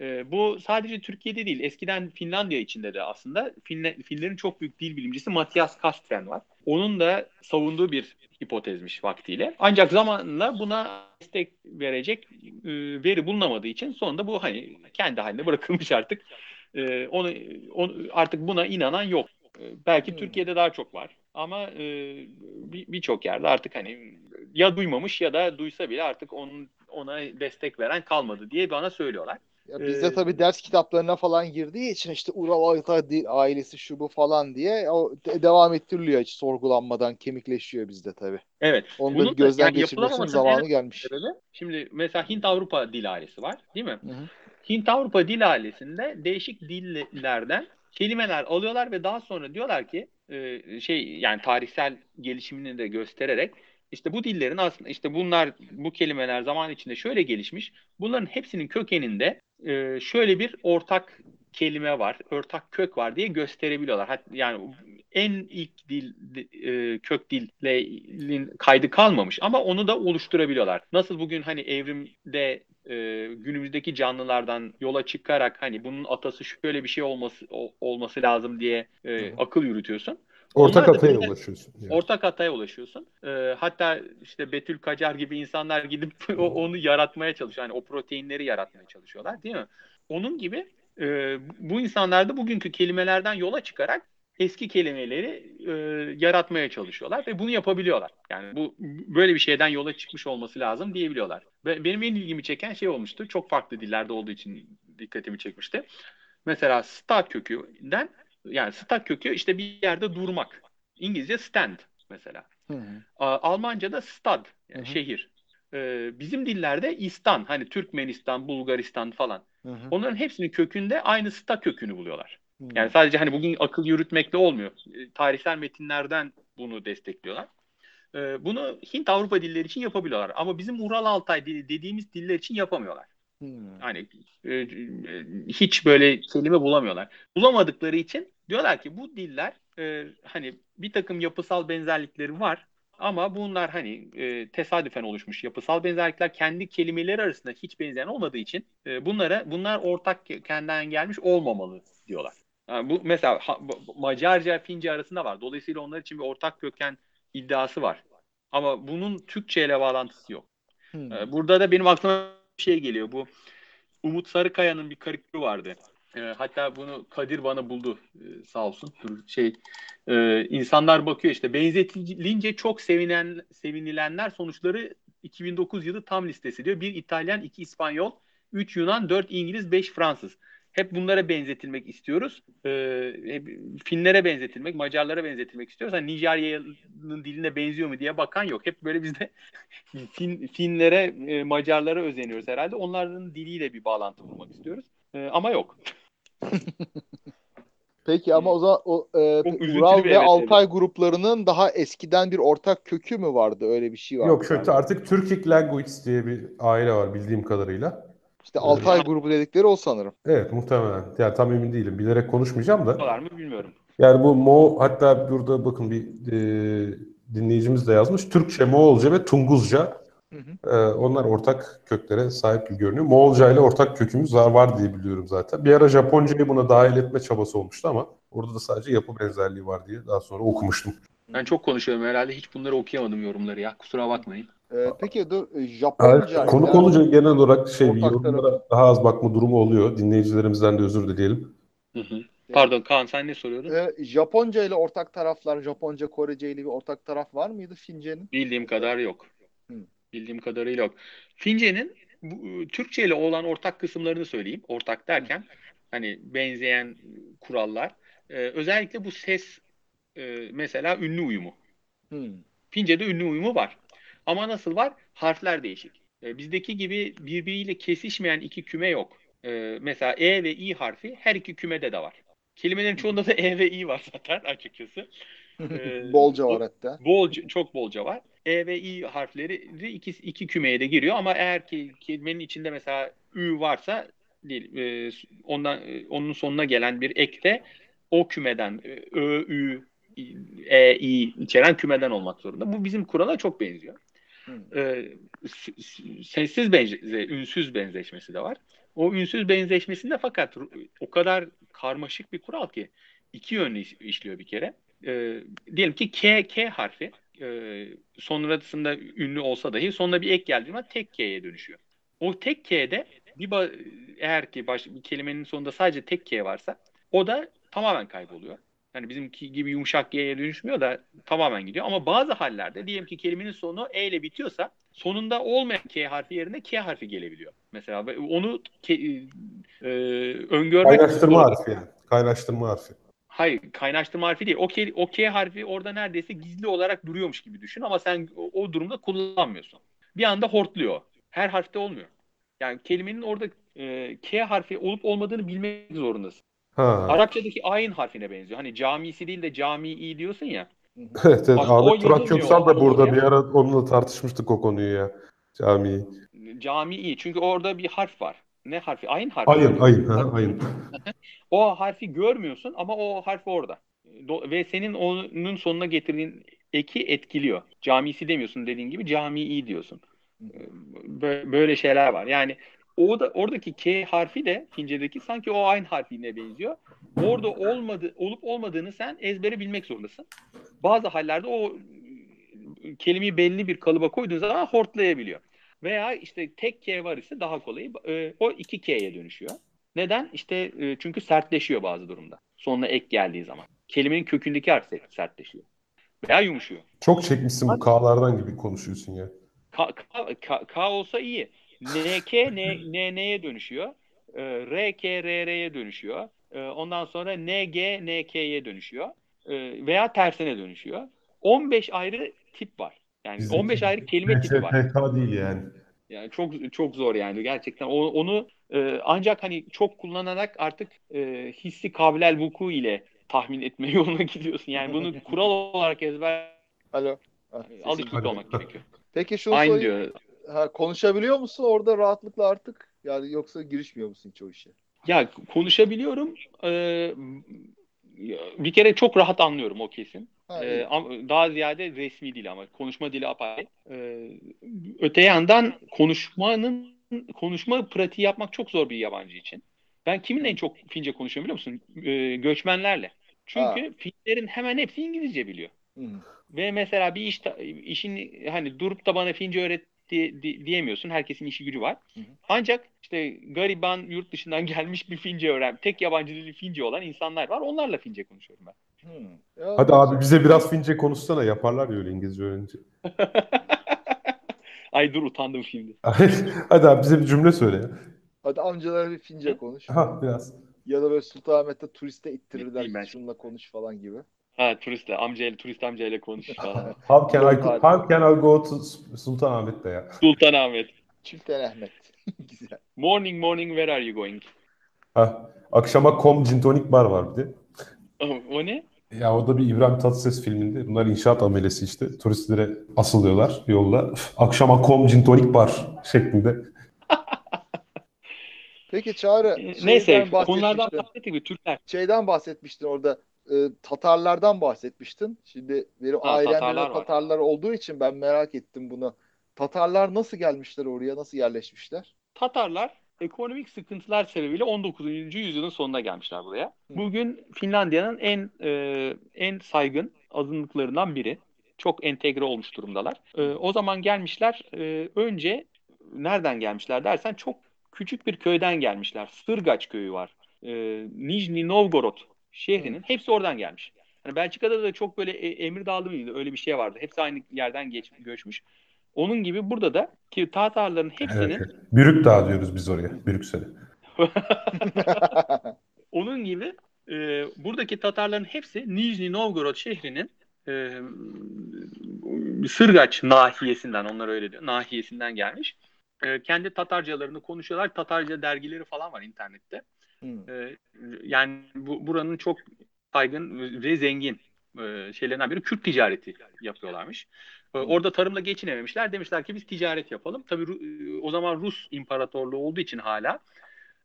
Ee, bu sadece Türkiye'de değil. Eskiden Finlandiya içinde de aslında Finle- Finlerin çok büyük dil bilimcisi Matias Kastren var. Onun da savunduğu bir hipotezmiş vaktiyle. Ancak zamanla buna destek verecek e, veri bulunamadığı için sonunda bu hani kendi haline bırakılmış artık. Ee, onu, onu artık buna inanan yok. Ee, Belki Hmm. Türkiye'de daha çok var. Ama e, bir- birçok yerde artık hani ya duymamış ya da duysa bile artık onun ona destek veren kalmadı diye bana söylüyorlar. Ya bizde Ee, tabii ders kitaplarına falan girdiği için işte Ural Altay di- ailesi şu bu falan diye o de- devam ettiriliyor hiç sorgulanmadan kemikleşiyor bizde tabii. Evet. Onu da bir gözden yani geçirmesinin zamanı gelmiş. sebebi şimdi mesela Hint Avrupa dil ailesi var, değil mi? Hı hı. Hint Avrupa dil ailesinde değişik dillerden kelimeler alıyorlar ve daha sonra diyorlar ki e, şey yani tarihsel gelişimini de göstererek işte bu dillerin aslında işte bunlar bu kelimeler zaman içinde şöyle gelişmiş. Bunların hepsinin kökeninde e, şöyle bir ortak kelime var, ortak kök var diye gösterebiliyorlar. Yani en ilk dil e, kök dillerin kaydı kalmamış ama onu da oluşturabiliyorlar. Nasıl bugün hani evrimde e, günümüzdeki canlılardan yola çıkarak hani bunun atası şöyle bir şey olması o- olması lazım diye e, akıl yürütüyorsun. Ortak Onlar hataya ulaşıyorsun. Yani. Ortak hataya ulaşıyorsun. E, hatta işte Betül Kacar gibi insanlar gidip o- onu yaratmaya çalışıyor. Yani o proteinleri yaratmaya çalışıyorlar değil mi? Onun gibi e, bu insanlar da bugünkü kelimelerden yola çıkarak eski kelimeleri e, yaratmaya çalışıyorlar ve bunu yapabiliyorlar. Yani bu böyle bir şeyden yola çıkmış olması lazım diyebiliyorlar. Ve benim en ilgimi çeken şey olmuştu. Çok farklı dillerde olduğu için dikkatimi çekmişti. Mesela sta kökünden yani sta kökü işte bir yerde durmak. İngilizce stand mesela. Hı hı. Almanca'da stad yani Hı hı. şehir. Ee, bizim dillerde istan hani Türkmenistan, Bulgaristan falan. Hı hı. Onların hepsinin kökünde aynı sta kökünü buluyorlar. Hı. Yani sadece hani bugün akıl yürütmekle olmuyor. E, Tarihsel metinlerden bunu destekliyorlar. E, bunu Hint Avrupa dilleri için yapabiliyorlar. Ama bizim Ural Altay dili dediğimiz diller için yapamıyorlar. Hmm. Hani e, hiç böyle kelime bulamıyorlar. Bulamadıkları için diyorlar ki bu diller e, hani bir takım yapısal benzerlikleri var ama bunlar hani e, tesadüfen oluşmuş yapısal benzerlikler kendi kelimeleri arasında hiç benzeyen olmadığı için e, bunlara bunlar ortak kendinden gelmiş olmamalı diyorlar. Yani bu mesela ha, Macarca, Fince arasında var. Dolayısıyla onlar için bir ortak köken iddiası var. Ama bunun Türkçe ile bağlantısı yok. Hmm. E, burada da benim aklıma bir şey geliyor. Bu Umut Sarıkaya'nın bir karikatürü vardı. E, hatta bunu Kadir bana buldu e, sağ olsun. Şey e, insanlar bakıyor işte benzetilince çok sevinen sevinilenler sonuçları 2009 yılı tam listesi diyor. Bir İtalyan, iki İspanyol, üç Yunan, dört İngiliz, beş Fransız. Hep bunlara benzetilmek istiyoruz. Ee, hep Finlere benzetilmek, Macarlara benzetilmek istiyoruz. Hani Nijerya'nın diline benziyor mu diye bakan yok. Hep böyle bizde fin, Finlere, e, Macarlara özeniyoruz herhalde. Onların diliyle bir bağlantı bulmak istiyoruz. E, ama yok. Peki ama o zaman o, e, Ural ve evet, Altay gruplarının daha eskiden bir ortak kökü mü vardı? Öyle bir şey vardı. Yok şu galiba. artık Turkic Language diye bir aile var bildiğim kadarıyla. İşte Altay grubu dedikleri o sanırım. Evet muhtemelen. Yani tam emin değilim. Bilerek konuşmayacağım da. Var mı bilmiyorum. Yani bu Mo hatta burada bakın bir e, dinleyicimiz de yazmış. Türkçe, Moğolca ve Tunguzca. Hı hı. E, onlar ortak köklere sahip gibi görünüyor. Moğolca ile ortak kökümüz var, var diye biliyorum zaten. Bir ara Japoncayı buna dahil etme çabası olmuştu ama orada da sadece yapı benzerliği var diye daha sonra okumuştum. Ben çok konuşuyorum herhalde. Hiç bunları okuyamadım yorumları ya. Kusura bakmayın. E, peki dur e, Japonca. Evet, konuk ile- olunca genel olarak şey yorumlara daha az bakma durumu oluyor. Dinleyicilerimizden de özür dileyelim. Hı hı. Pardon Kaan sen ne soruyordun? E, Japonca ile ortak taraflar, Japonca, Korece ile bir ortak taraf var mıydı Fince'nin? Bildiğim kadar yok. Hı. Bildiğim kadarıyla yok. Fince'nin bu, Türkçe ile olan ortak kısımlarını söyleyeyim. Ortak derken hani benzeyen kurallar. Ee, özellikle bu ses e, mesela ünlü uyumu. Hmm. Fince'de ünlü uyumu var. Ama nasıl var? Harfler değişik. Ee, bizdeki gibi birbiriyle kesişmeyen iki küme yok. Ee, mesela E ve İ harfi her iki kümede de var. Kelimelerin çoğunda da E ve İ var zaten açıkçası. Ee, Bolca var hatta. Bolca, çok bolca var. E ve İ harfleri de iki, iki kümeye de giriyor ama eğer ki kelimenin içinde mesela Ü varsa değil, e, ondan e, onun sonuna gelen bir ek de o kümeden e, Ö, Ü, E, İ içeren kümeden olmak zorunda. Bu bizim kurala çok benziyor. E, sessiz benze, ünsüz benzeşmesi de var. O ünsüz benzeşmesinde fakat o kadar karmaşık bir kural ki iki yönlü iş- işliyor bir kere. E, diyelim ki K, K harfi e, sonrasında ünlü olsa dahi sonuna bir ek geldiği zaman tek K'ye dönüşüyor. O tek K'de bir eğer ki baş, bir kelimenin sonunda sadece tek K varsa o da tamamen kayboluyor. Yani bizimki gibi yumuşak G'ye dönüşmüyor da tamamen gidiyor. Ama bazı hallerde diyelim ki kelimenin sonu E ile bitiyorsa sonunda olmayan K harfi yerine K harfi gelebiliyor. Mesela onu ke- e, öngörmek Kaynaştırma harfi yani. Kaynaştırma harfi. Hayır, kaynaştırma harfi değil. O K, o K harfi orada neredeyse gizli olarak duruyormuş gibi düşün ama sen o, o durumda kullanmıyorsun. Bir anda hortluyor. Her harfte olmuyor. Yani kelimenin orada e, K harfi olup olmadığını bilmek zorundasın. Ha. Arapçadaki ayin harfine benziyor. Hani camisi değil de camii diyorsun ya. Evet, evet. O Ahmet yazılmıyor. Köksal da burada bir ara onunla tartışmıştık o konuyu ya. Camiyi. Camii. Çünkü orada bir harf var. Ne harfi? Ayin harfi. Ayın, ayın. Ha, ayın. O harfi görmüyorsun ama o harf orada. Ve senin onun sonuna getirdiğin eki etkiliyor. Camisi demiyorsun dediğin gibi camii diyorsun. Bö- Böyle şeyler var. Yani o da oradaki K harfi de Fince'deki sanki o aynı harfine benziyor. Orada olmadı olup olmadığını sen ezbere bilmek zorundasın. Bazı hallerde o e, kelimeyi belli bir kalıba koyduğun zaman hortlayabiliyor. Veya işte tek K var ise daha kolay. e, O iki K'ye dönüşüyor. Neden? İşte e, çünkü sertleşiyor bazı durumda. Sonuna ek geldiği zaman. Kelimenin kökündeki harf sertleşiyor. Veya yumuşuyor. Çok çekmişsin bu K'lardan gibi konuşuyorsun ya. K, K, K- K olsa iyi. NK N, NN'ye dönüşüyor. E, RK RR'ye dönüşüyor. E, ondan sonra NG NK'ye dönüşüyor. E, veya tersine dönüşüyor. 15 ayrı tip var. Yani Bizdeki 15 ayrı kelime tipi var. Değil yani. Yani çok çok zor yani gerçekten. O, onu e, ancak hani çok kullanarak artık e, hissi kabilel vuku ile tahmin etme yoluna gidiyorsun. Yani bunu kural olarak ezber Alo. Hadi. olmak gerekiyor. Peki şunu Aynı sorayım. diyor. Ha, konuşabiliyor musun orada rahatlıkla artık? Yani yoksa girişmiyor musun hiç o işe? Ya konuşabiliyorum. Ee, bir kere çok rahat anlıyorum o kesin. Ha, Ee, daha ziyade resmi dil ama konuşma dili apayrı. Ee, öte yandan konuşmanın konuşma pratiği yapmak çok zor bir yabancı için. Ben kiminle en çok Fince konuşuyorum biliyor musun? Ee, göçmenlerle. Çünkü Finlerin hemen hepsi İngilizce biliyor. Hı. Ve mesela bir iş işin hani durup da bana Fince öğret di- di- diyemiyorsun. Herkesin işi gücü var. Hı hı. Ancak işte gariban yurt dışından gelmiş bir Fince öğren, tek yabancı dili Fince olan insanlar var. Onlarla Fince konuşuyorum ben. Hı. Ya, Hadi abi bize biraz Fince konuşsana. Yaparlar ya öyle İngilizce öğrenince. Ay dur utandım şimdi. Hadi abi bize bir cümle söyle ya. Hadi amcalara bir Fince konuş. Ha biraz. Ya da böyle Sultanahmet'te turiste ittirirler. Şununla konuş falan gibi. Ha turistle, amcayla, turist amcayla konuş falan. How can I, Hadi. how can I go to Sultanahmet'te ya? Sultanahmet. Çiltenehmet. Güzel. Morning morning where are you going? Ha, akşama kom gin tonic bar var bir de. O, ne? Ya o da bir İbrahim Tatlıses filminde. Bunlar inşaat amelesi işte. Turistlere asılıyorlar yolda. Akşama kom gin tonic bar şeklinde. Peki Çağrı Neyse konulardan bahsettik bir Türkler. Şeyden bahsetmiştin orada. E, Tatarlardan bahsetmiştin. Şimdi benim Ha, ailemde de Tatarlar var. Tatarlar olduğu için ben merak ettim bunu. Tatarlar nasıl gelmişler oraya? Nasıl yerleşmişler? Tatarlar ekonomik sıkıntılar sebebiyle 19. yüzyılın sonuna gelmişler buraya. Bugün Finlandiya'nın en e, en saygın azınlıklarından biri. Çok entegre olmuş durumdalar. E, o zaman gelmişler. e, önce nereden gelmişler dersen çok küçük bir köyden gelmişler. Sırgaç köyü var. E, Nijni Novgorod şehrinin hepsi oradan gelmiş. Hani Belçika'da da çok böyle e, emir dağılımı mıydı? Öyle bir şey vardı. Hepsi aynı yerden geç, göçmüş. Onun gibi burada da ki Tatarların hepsinin Evet. Bürük Dağı diyoruz biz oraya. Bürüksel'e. Onun gibi e, buradaki Tatarların hepsi Nijni Novgorod şehrinin e, Sırgaç nahiyesinden, onlar öyle diyor, nahiyesinden gelmiş. E, kendi Tatarcalarını konuşuyorlar. Tatarca dergileri falan var internette. E, yani bu, buranın çok saygın ve zengin e, şeylerinden biri Kürt ticareti yapıyorlarmış. E, orada tarımla geçinememişler. Demişler ki biz ticaret yapalım. Tabii e, o zaman Rus İmparatorluğu olduğu için hala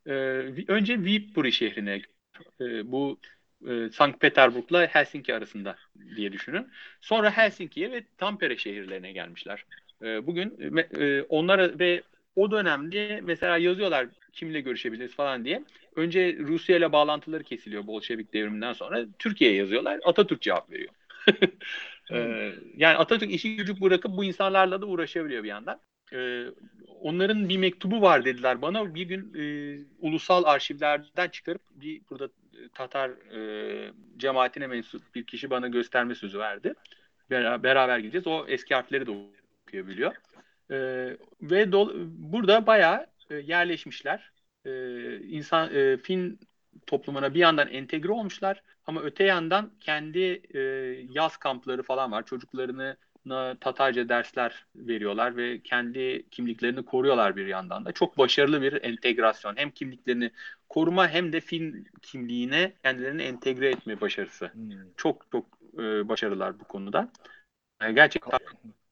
e, önce Viipuri şehrine e, bu e, Sankt Peterburg'la Helsinki arasında diye düşünün. Sonra Helsinki'ye ve Tampere şehirlerine gelmişler. E, bugün e, e, onlara ve o dönemde mesela yazıyorlar kimle görüşebiliriz falan diye. Önce Rusya ile bağlantıları kesiliyor Bolşevik devriminden sonra. Türkiye'ye yazıyorlar. Atatürk cevap veriyor. Ee, yani Atatürk işi gücü bırakıp bu insanlarla da uğraşabiliyor bir yandan. Ee, onların bir mektubu var dediler bana. Bir gün e, ulusal arşivlerden çıkarıp bir burada e, Tatar e, cemaatine mensup bir kişi bana gösterme sözü verdi. Bera- beraber gideceğiz. O eski harfleri de okuyabiliyor. Ee, ve dol- burada bayağı e, yerleşmişler. Ee, insan e, Fin toplumuna bir yandan entegre olmuşlar ama öte yandan kendi e, yaz kampları falan var. Çocuklarını Tatarca dersler veriyorlar ve kendi kimliklerini koruyorlar bir yandan da. Çok başarılı bir entegrasyon. Hem kimliklerini koruma hem de Fin kimliğine kendilerini entegre etme başarısı. Hmm. Çok çok e, başarılılar bu konuda. E, gerçekten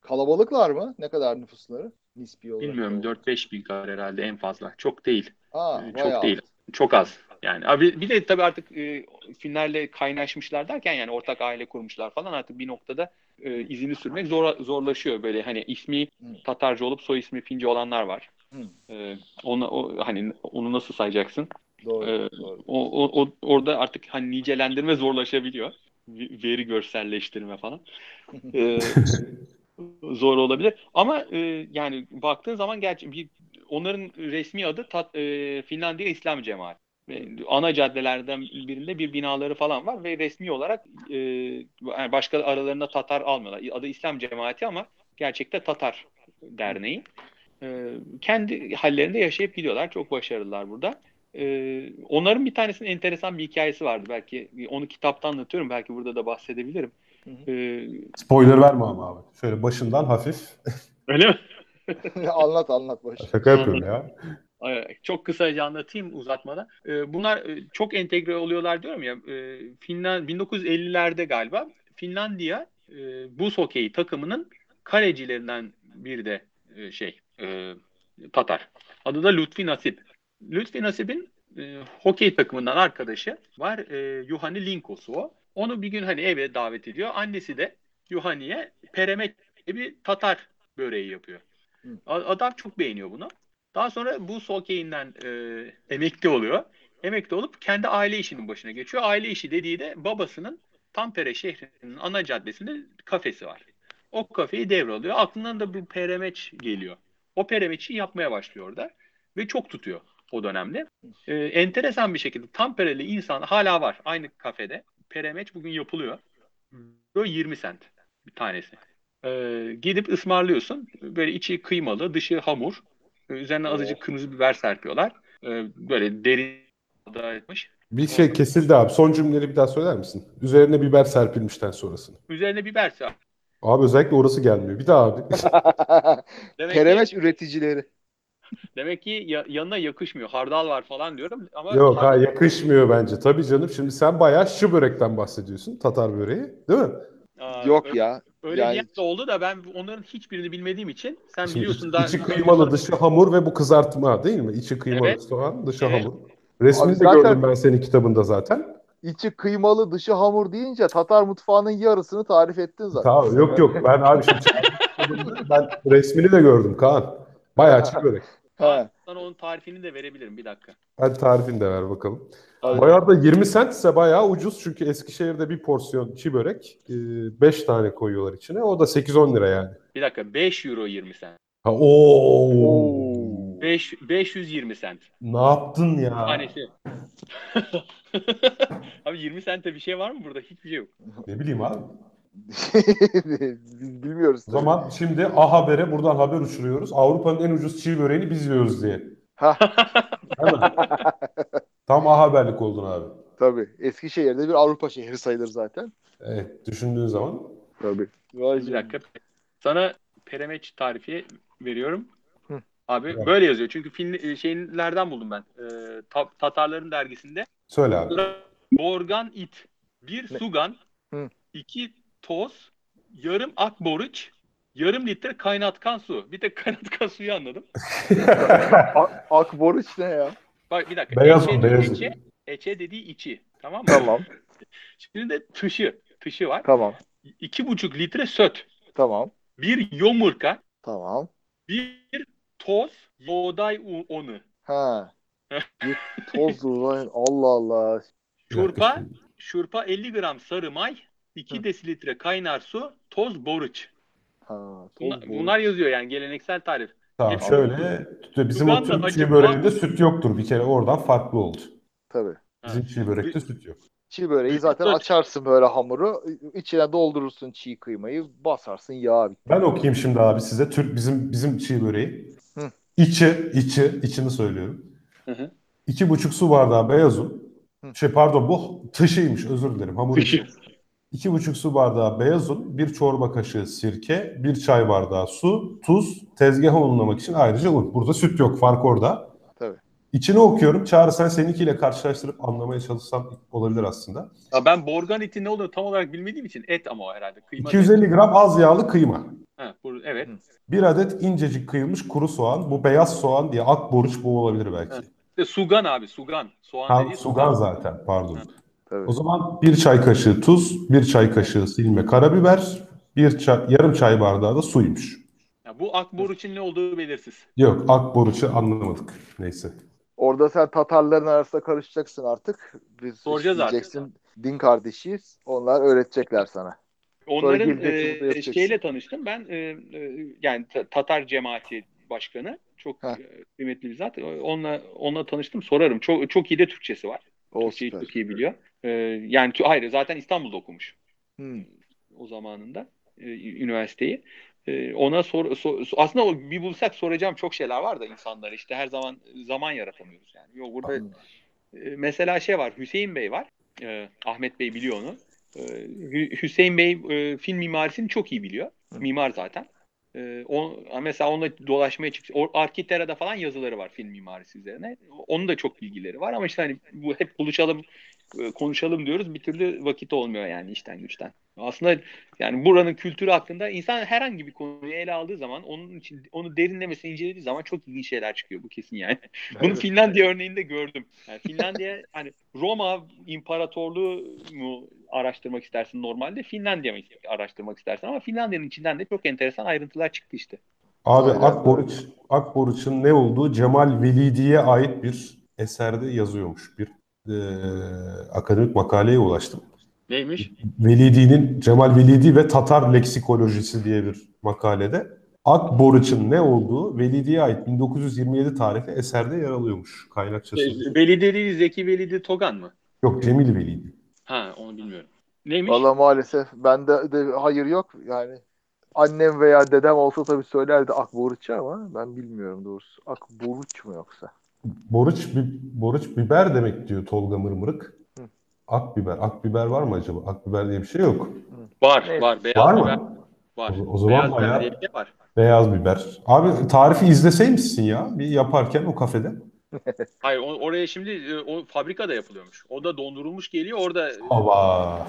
Kalabalıklar mı? Ne kadar nüfusları? Nispi olarak. bilmiyorum 4-5 bin kadar herhalde en fazla. Çok değil. Aa, Ee, bayağı çok değil. az. Çok az. Yani abi bir de tabii artık e, Finlerle kaynaşmışlar derken yani ortak aile kurmuşlar falan artık bir noktada e, izini sürmek zor zorlaşıyor böyle hani ismi. Tatarca olup soy ismi Fince olanlar var. E, ona o hani onu nasıl sayacaksın? Doğru. Ee, doğru. O, o, o orada artık hani nicelendirme zorlaşabiliyor. Veri görselleştirme falan. Ee, zor olabilir. Ama e, yani baktığın zaman gerçi bir onların resmi adı Tat, e, Finlandiya İslam Cemaati. Ve ana caddelerden birinde bir binaları falan var ve resmi olarak e, yani başka aralarında Tatar almıyorlar. Adı İslam Cemaati ama gerçekte Tatar Derneği. E, kendi hallerinde yaşayıp gidiyorlar. Çok başarılılar burada. E, onların bir tanesinin enteresan bir hikayesi vardı. Belki onu kitapta anlatıyorum. Belki burada da bahsedebilirim. Hı hı. E, Spoiler verme ama abi. Şöyle başından hafif. öyle mi? anlat anlat boş. Şaka yapıyorum ya. Çok kısaca anlatayım uzatmadan. Ee, Bunlar e, çok entegre oluyorlar diyorum ya. Ee, Finland 1950'lerde galiba Finlandiya e, buz hokeyi takımının kalecilerinden bir de e, şey e, Tatar. Adı da Lütfi Nasip. Lütfi Nasip'in e, hokey takımından arkadaşı var. E, Yuhani Linkos o. Onu bir gün hani eve davet ediyor. Annesi de Yuhani'ye peremek bir Tatar böreği yapıyor. Adam çok beğeniyor bunu. Daha sonra bu hokeyinden e, emekli oluyor. Emekli olup kendi aile işinin başına geçiyor. Aile işi dediği de babasının Tampere şehrinin ana caddesinde kafesi var. O kafeyi devralıyor. Aklından da bir peremeç geliyor. O peremeçi yapmaya başlıyor orada. Ve çok tutuyor o dönemde. Ee, enteresan bir şekilde Tampereli insan hala var aynı kafede. Peremeç bugün yapılıyor. Böyle 20 sent bir tanesi. Ee, gidip ısmarlıyorsun. Böyle içi kıymalı, dışı hamur. Ee, Üzerine azıcık kırmızı biber serpiyorlar. Ee, böyle derin. Bir şey kesildi abi. Son cümleleri bir daha söyler misin? Üzerine biber serpilmişten sonrasını. Üzerine biber serp. Abi özellikle orası gelmiyor. Bir daha abi. Demek Peremeç ki, üreticileri. demek ki ya- yanına yakışmıyor. Hardal var falan diyorum ama Yok ha yakışmıyor bence. Tabii canım. Şimdi sen bayağı şu börekten bahsediyorsun. Tatar böreği. Değil mi? Aa, Yok öyle, ya. Öyle yani- diyen de oldu da ben onların hiçbirini bilmediğim için sen Şimdi biliyorsun daha içi kıymalı dışı hamur ve bu kızartma değil mi? İçi kıymalı Evet. soğan dışı Evet. hamur. Resmini Abi de zaten- gördüm ben senin kitabında zaten. İçi kıymalı dışı hamur deyince Tatar mutfağının yarısını tarif ettin zaten. Tamam yok yok ben abi şimdi ben resmini de gördüm Kaan. Bayağı çiğ börek. He. Sana onun tarifini de verebilirim bir dakika. Hadi tarifini de ver bakalım. Hadi. Bayağı da 20 centse bayağı ucuz çünkü Eskişehir'de bir porsiyon çiğ börek 5 tane koyuyorlar içine. O da 8-10 lira yani. Bir dakika 5 euro 20 sent. Ha, oo. Oo. 5 520 sent. Ne yaptın ya? Tanesi. Abi 20 sente bir şey var mı burada? Hiçbir şey yok. Ne bileyim abi. Biz bilmiyoruz. O zaman şimdi A Haber'e buradan haber uçuruyoruz. Avrupa'nın en ucuz çiğ böreğini biz yiyoruz diye. Ha, Değil mi? Tam A Haberlik oldun abi. tabii. Eskişehir'de bir Avrupa şehri sayılır zaten. Evet, düşündüğün zaman. Tabii. Vay Bir dakika. Sana peremeç tarifi veriyorum. Hı. Abi Evet. böyle yazıyor. Çünkü film şeylerden buldum ben. Ee, Ta- Tatarların dergisinde. Söyle abi. Borgan it. Bir Ne? sugan. Hı. iki toz. Yarım ak boruç. Yarım litre kaynatkan su. Bir tek kaynatkan suyu anladım. A- Akboruç ne ya? Bak bir dakika. Beyaz eçe, beyaz eçe, eçe dediği içi. Tamam mı? Tamam. Şimdi de tışı. Tışı var. Tamam. İki buçuk litre söt. Tamam. Bir yomurka. Tamam. Bir toz yoğday u- onu. Ha. Bir toz uzay. Allah Allah. Şurpa, şurpa 50 gram sarı may, 2 Hı. desilitre kaynar su, toz boruç. Ha, toz Bunlar, boruç. bunlar yazıyor yani geleneksel tarif. Tamam Hep- şöyle bizim o Türk çiğ böreğinde var. süt yoktur bir kere oradan farklı oldu. Tabii. Bizim çiğ börekte süt yok. Çiğ böreği zaten açarsın böyle hamuru. içine doldurursun çiğ kıymayı. Basarsın yağa. Ben okuyayım şimdi abi size Türk bizim bizim çiğ böreği. Hı. İçi, içi, içini söylüyorum. Hı hı. İki buçuk su bardağı beyaz un. Hı. Şey pardon bu tışıymış özür dilerim hamur içi. İki buçuk su bardağı beyaz un, bir çorba kaşığı sirke, bir çay bardağı su, tuz, tezgaha unlamak için ayrıca un. Burada süt yok, fark orada. Tabii. İçini okuyorum. Çağrı sen seninkiyle karşılaştırıp anlamaya çalışsan olabilir aslında. Ya ben borgan eti ne olduğunu tam olarak bilmediğim için et ama o herhalde. Kıyma 250 gram az yağlı kıyma. Ha, bu, evet. Bir adet incecik kıyılmış kuru soğan. Bu beyaz soğan diye akboruç bu olabilir belki. De sugan abi sugan. Soğan Ha, dediği sugan zaten pardon. Hı. Tabii. O zaman bir çay kaşığı tuz, bir çay kaşığı silme karabiber, bir çay, yarım çay bardağı da suymuş. Ya bu akbor için ne olduğu belirsiz. Yok akboruçu anlamadık. Neyse. Orada sen Tatarların arasında karışacaksın artık. Biz Soracağız artık. diyeceksin, Din kardeşiyiz. Onlar öğretecekler sana. Onların e, şeyle tanıştım. Ben e, e, yani Ta- Tatar cemaati başkanı çok Heh. e, kıymetli bir zat. Onunla onunla tanıştım. Sorarım. Çok çok iyi de Türkçesi var. O Türkçeyi süper. çok iyi biliyor. E, yani hayır zaten İstanbul'da okumuş Hmm. o zamanında e, üniversiteyi. E, ona sor, sor- aslında o bir bulsak soracağım çok şeyler var da insanlara işte her zaman zaman yaratamıyoruz yani. Yok burada Hmm. e, mesela şey var Hüseyin Bey var. E, Ahmet Bey biliyor onu. E, Hü- Hüseyin Bey e, film mimarisini çok iyi biliyor. Hı. Mimar zaten. E, mesela onunla dolaşmaya çıktı. O, Arkitera'da falan yazıları var film mimarisi üzerine. Onun da çok bilgileri var ama işte hani bu hep buluşalım e, konuşalım diyoruz. Bir türlü vakit olmuyor yani işten güçten. Aslında yani buranın kültürü hakkında insan herhangi bir konuyu ele aldığı zaman onun için onu derinlemesine incelediği zaman çok ilginç şeyler çıkıyor bu kesin yani. Bunu Evet. Finlandiya örneğinde gördüm. Yani Finlandiya hani Roma İmparatorluğu mu araştırmak istersin normalde Finlandiya mı araştırmak istersin ama Finlandiya'nın içinden de çok enteresan ayrıntılar çıktı işte. Abi. Akboruç, Akboruç'un ne olduğu Cemal Velidi'ye ait bir eserde yazıyormuş. Bir e, akademik makaleye ulaştım. Neymiş? Velidi'nin Cemal Velidi ve Tatar leksikolojisi diye bir makalede Akboruç'un ne olduğu Velidi'ye ait 1927 tarihli eserde yer alıyormuş kaynakçası. Veli değil Zeki Velidi Togan mı? Yok Cemil Velidi. Ha onu bilmiyorum. Neymiş? Valla maalesef bende de hayır yok. Yani annem veya dedem olsa tabii söylerdi Akboruç'u ama ben bilmiyorum doğrusu. Akboruç mu yoksa? Boruç, bi- boruç biber demek diyor Tolga Mırmırık. Hı. Akbiber. Akbiber var mı acaba? Akbiber diye bir şey yok. Var Evet. var. Beyaz Var biber mı? var. O- o zaman Beyaz biber bayağı- diye bir şey var. Beyaz biber. Abi tarifi izleseymişsin ya bir yaparken o kafede. Hayır o- oraya şimdi e, o fabrikada yapılıyormuş. O da dondurulmuş geliyor. Orada e, Aba.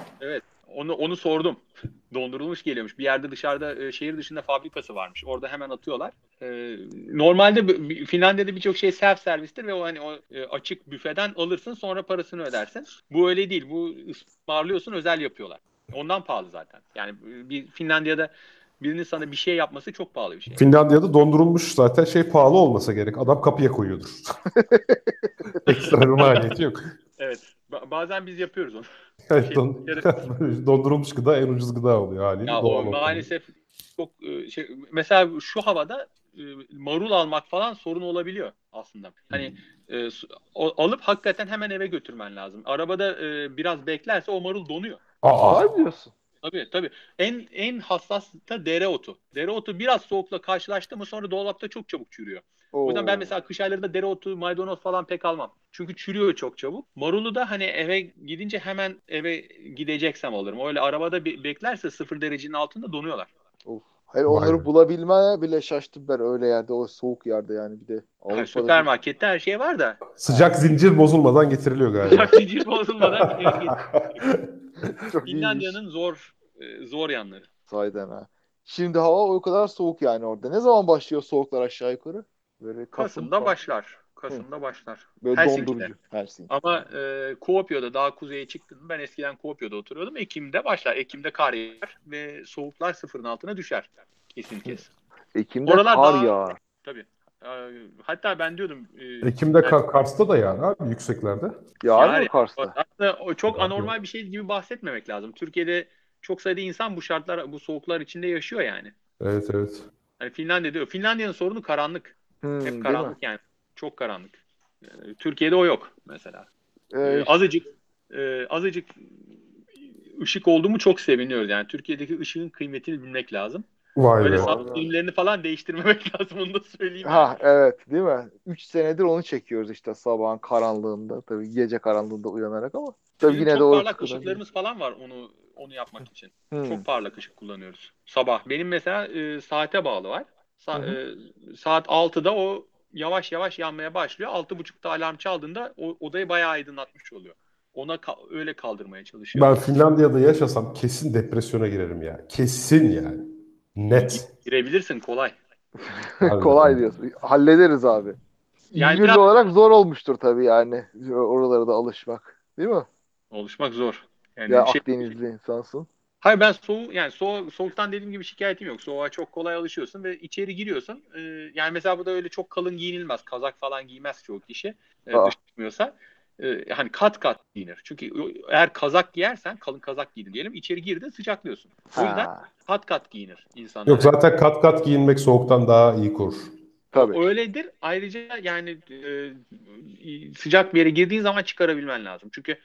onu onu sordum. Dondurulmuş geliyormuş. Bir yerde dışarıda e, şehir dışında fabrikası varmış. Orada hemen atıyorlar. E, normalde Finlandiya'da birçok şey self servistir ve o hani o açık büfeden alırsın sonra parasını ödersin. Bu öyle değil. Bu ısmarlıyorsun özel yapıyorlar. Ondan pahalı zaten. Yani bir Finlandiya'da birinin sana bir şey yapması çok pahalı bir şey. Finlandiya'da dondurulmuş zaten şey pahalı olmasa gerek. Adam kapıya koyuyordur. Ekstra bir maliyeti yok. Evet. Ba- bazen biz yapıyoruz onu. Evet, Şey, don- bir dondurulmuş gıda en ucuz gıda oluyor haliyle. Ya doğal o maalesef çok e, şey mesela şu havada e, marul almak falan sorun olabiliyor aslında. Hani e, alıp hakikaten hemen eve götürmen lazım. Arabada e, biraz beklerse o marul donuyor. Aa, Var diyorsun. Tabii tabii. En en hassas da dereotu. Dereotu biraz soğukla karşılaştı mı sonra dolapta çok çabuk çürüyor. O yüzden ben Oo. mesela kış aylarında dereotu, maydanoz falan pek almam. Çünkü çürüyor çok çabuk. Marulu da hani eve gidince hemen eve gideceksem alırım. Öyle arabada be- beklerse sıfır derecenin altında donuyorlar. Of. Hayır Vay onları be. bulabilmeye bile şaştım ben öyle yerde o soğuk yerde yani bir de. Yani Avrupa'da süpermarkette her şey var da Sıcak zincir bozulmadan getiriliyor galiba. Sıcak zincir bozulmadan iyiymiş. Finlandiya'nın zor e, zor yanları. Sahiden ha. Şimdi hava o kadar soğuk yani orada. Ne zaman başlıyor soğuklar aşağı yukarı? Böyle Kasım, Kasım'da falan. başlar. Kasım'da başlar. Böyle Helsinki'de. dondurucu. Helsinki. Ama e, Kuopio'da daha kuzeye çıktım. Ben eskiden Kuopio'da oturuyordum. Ekim'de başlar. Ekim'de kar yağar ve soğuklar sıfırın altına düşer. Kesin kes. Ekim'de Oralar kar daha- yağar. Tabii. E, hatta ben diyordum e, Ekim'de Ka- Kars'ta da yani abi yükseklerde. Yağar Yani- mı Kars'ta? aslında o çok anormal bir şey gibi bahsetmemek lazım. Türkiye'de çok sayıda insan bu şartlar, bu soğuklar içinde yaşıyor yani. Evet evet. Hani Finlandiya diyor. Finlandiya'nın sorunu karanlık. Hmm, Hep karanlık yani. Çok karanlık. Yani Türkiye'de o yok mesela. Ee, Ee, azıcık e, azıcık ışık oldu mu çok seviniyoruz. Yani Türkiye'deki ışığın kıymetini bilmek lazım. Vay Böyle be. saat dilimlerini falan değiştirmemek lazım onu da söyleyeyim. Ha evet değil mi? 3 senedir onu çekiyoruz işte sabahın karanlığında. Tabii gece karanlığında uyanarak ama. Tabii Bizim yine çok de o parlak ışıklarımız falan var onu onu yapmak için. Hmm. Çok parlak ışık kullanıyoruz. Sabah. Benim mesela e, saate bağlı var. Sa- Hı e, saat 6'da o yavaş yavaş yanmaya başlıyor. 6.30'da alarm çaldığında o odayı bayağı aydınlatmış oluyor. Ona ka- öyle kaldırmaya çalışıyor. Ben Finlandiya'da yaşasam kesin depresyona girerim ya. Kesin yani. Net. Girebilirsin kolay. Kolay diyorsun. Hallederiz abi. Yani İzmirli biraz- olarak zor olmuştur tabii yani. Oralara da alışmak. Değil mi? Oluşmak zor. Yani Ya şey- Akdenizli insansın. Hayır ben soğuk yani soğuk, soğuktan dediğim gibi şikayetim yok. Soğuğa çok kolay alışıyorsun ve içeri giriyorsun. Ee, yani mesela burada öyle çok kalın giyinilmez. Kazak falan giymez çoğu kişi. E, çıkmıyorsa. E, hani kat kat giyinir. Çünkü eğer kazak giyersen kalın kazak giydin diyelim içeri girdin sıcaklıyorsun. O yüzden Ha, kat kat giyinir insanlar. Yok zaten kat kat giyinmek soğuktan daha iyi korur. tabii. Öyledir. Ayrıca yani e, sıcak bir yere girdiğin zaman çıkarabilmen lazım. Çünkü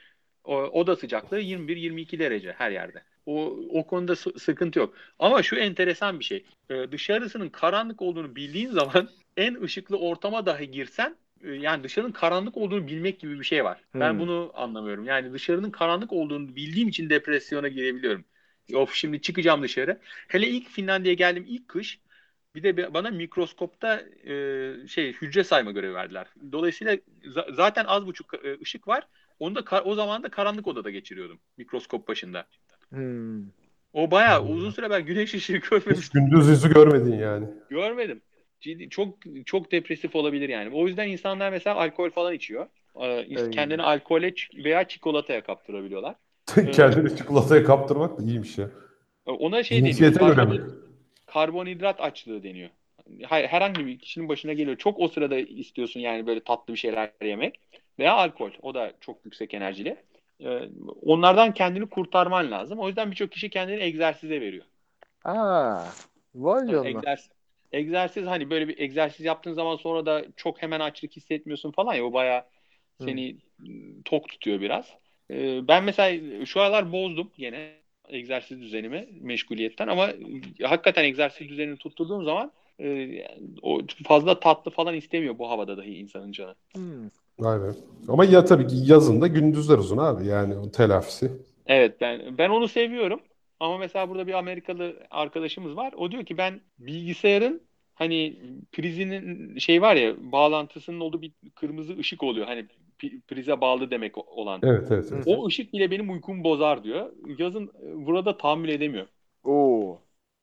o, oda sıcaklığı 21-22 derece her yerde. O, o konuda sı- sıkıntı yok. Ama şu enteresan bir şey. E, dışarısının karanlık olduğunu bildiğin zaman en ışıklı ortama dahi girsen e, yani dışarının karanlık olduğunu bilmek gibi bir şey var. Ben Hmm. bunu anlamıyorum. Yani dışarının karanlık olduğunu bildiğim için depresyona girebiliyorum. Of şimdi çıkacağım dışarı. Hele ilk Finlandiya'ya geldim ilk kış bir de bana mikroskopta e, şey hücre sayma görevi verdiler. Dolayısıyla za- zaten az buçuk e, ışık var. Onu da o zaman da karanlık odada geçiriyordum mikroskop başında. Hmm. O bayağı uzun süre ben güneş ışığı Hiç görmemiştim. gündüz yüzü görmedin yani. Görmedim. Ciddi, çok çok depresif olabilir yani. O yüzden insanlar mesela alkol falan içiyor. Ee, kendini alkole veya çikolataya kaptırabiliyorlar. Kendini çikolataya kaptırmak da iyiymiş ya. Ee, Ona şey deniyor. Cinsiyete göre karbon- mi? karbonhidrat açlığı deniyor. Hayır, herhangi bir kişinin başına geliyor. Çok o sırada istiyorsun yani böyle tatlı bir şeyler yemek veya alkol. O da çok yüksek enerjili. Ee, onlardan kendini kurtarman lazım. O yüzden birçok kişi kendini egzersize veriyor. Aa, vay canına. Egzersiz, egzersiz hani böyle bir egzersiz yaptığın zaman sonra da çok hemen açlık hissetmiyorsun falan ya o bayağı seni ım, tok tutuyor biraz. Ee, ben mesela şu aralar bozdum yine egzersiz düzenimi meşguliyetten ama e, hakikaten egzersiz düzenini tutturduğum zaman e, o fazla tatlı falan istemiyor bu havada dahi insanın canı. Hmm. Vay be. Ama ya tabii ki yazın da gündüzler uzun abi yani o telafisi. Evet ben ben onu seviyorum. Ama mesela burada bir Amerikalı arkadaşımız var. O diyor ki ben bilgisayarın hani prizinin şey var ya bağlantısının olduğu bir kırmızı ışık oluyor. Hani prize bağlı demek olan. Evet evet. evet. O ışık bile benim uykumu bozar diyor. Yazın e, burada tahammül edemiyor. Oo.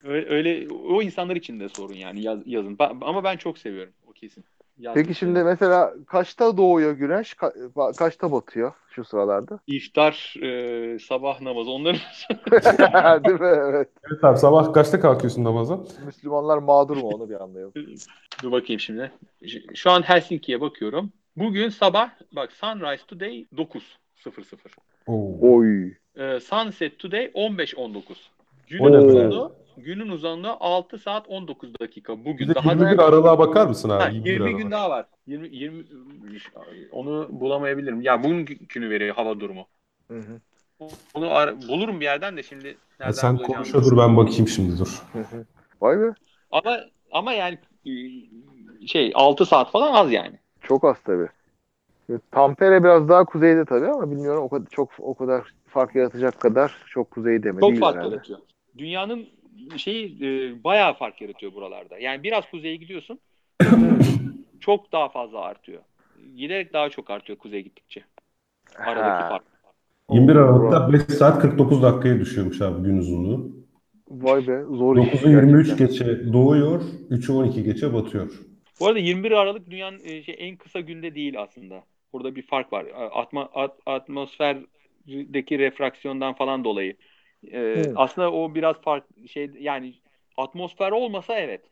Öyle, öyle o insanlar için de sorun yani yaz- yazın. Ben- ama ben çok seviyorum o kesin. Yaz Peki şimdi mesela kaçta doğuyor güneş? Ka- kaçta batıyor şu sıralarda? iftar, e, sabah namazı onların Değil mi? Evet. Evet abi sabah kaçta kalkıyorsun namaza? Müslümanlar mağdur mu onu bir anlayalım. Dur bakayım şimdi. Şu an Helsinki'ye bakıyorum. Bugün sabah bak Sunrise Today 9.00. Oo. Oy. Ee, Sunset Today 15.19. Günün uzunluğu günün uzunluğu 6 saat 19 dakika. Bir Bugün de daha 21 da aralığa bakar mısın abi? Ha, 21 20 gün daha var. 20 20 onu bulamayabilirim. Ya bugünü veriyor hava durumu. Hı hı. Onu ara- bulurum bir yerden de şimdi Ya nereden sen bulacağım konuşa dur ben bakayım şimdi dur. Hı hı. Vay be. Ama ama yani e, şey 6 saat falan az yani. Çok az tabii. Evet, Tampere biraz daha kuzeyde tabii ama bilmiyorum o kadar çok o kadar fark yaratacak kadar çok kuzeyde mi Çok fark herhalde. yaratıyor. Dünyanın şeyi e, bayağı fark yaratıyor buralarda. Yani biraz kuzeye gidiyorsun çok daha fazla artıyor. Giderek daha çok artıyor kuzeye gittikçe. Aradaki Ha. fark. 21 Oo, Aralık'ta 5 saat 49 dakikaya düşüyormuş abi gün uzunluğu. Vay be zor iş 9'u 23 gerçekten. geçe doğuyor, 3'ü 12 geçe batıyor. Bu arada 21 Aralık dünyanın e, şey, en kısa günde değil aslında. Burada bir fark var. Atma, at- atmosferdeki refraksiyondan falan dolayı. E, Hı. aslında o biraz fark şey yani atmosfer olmasa evet.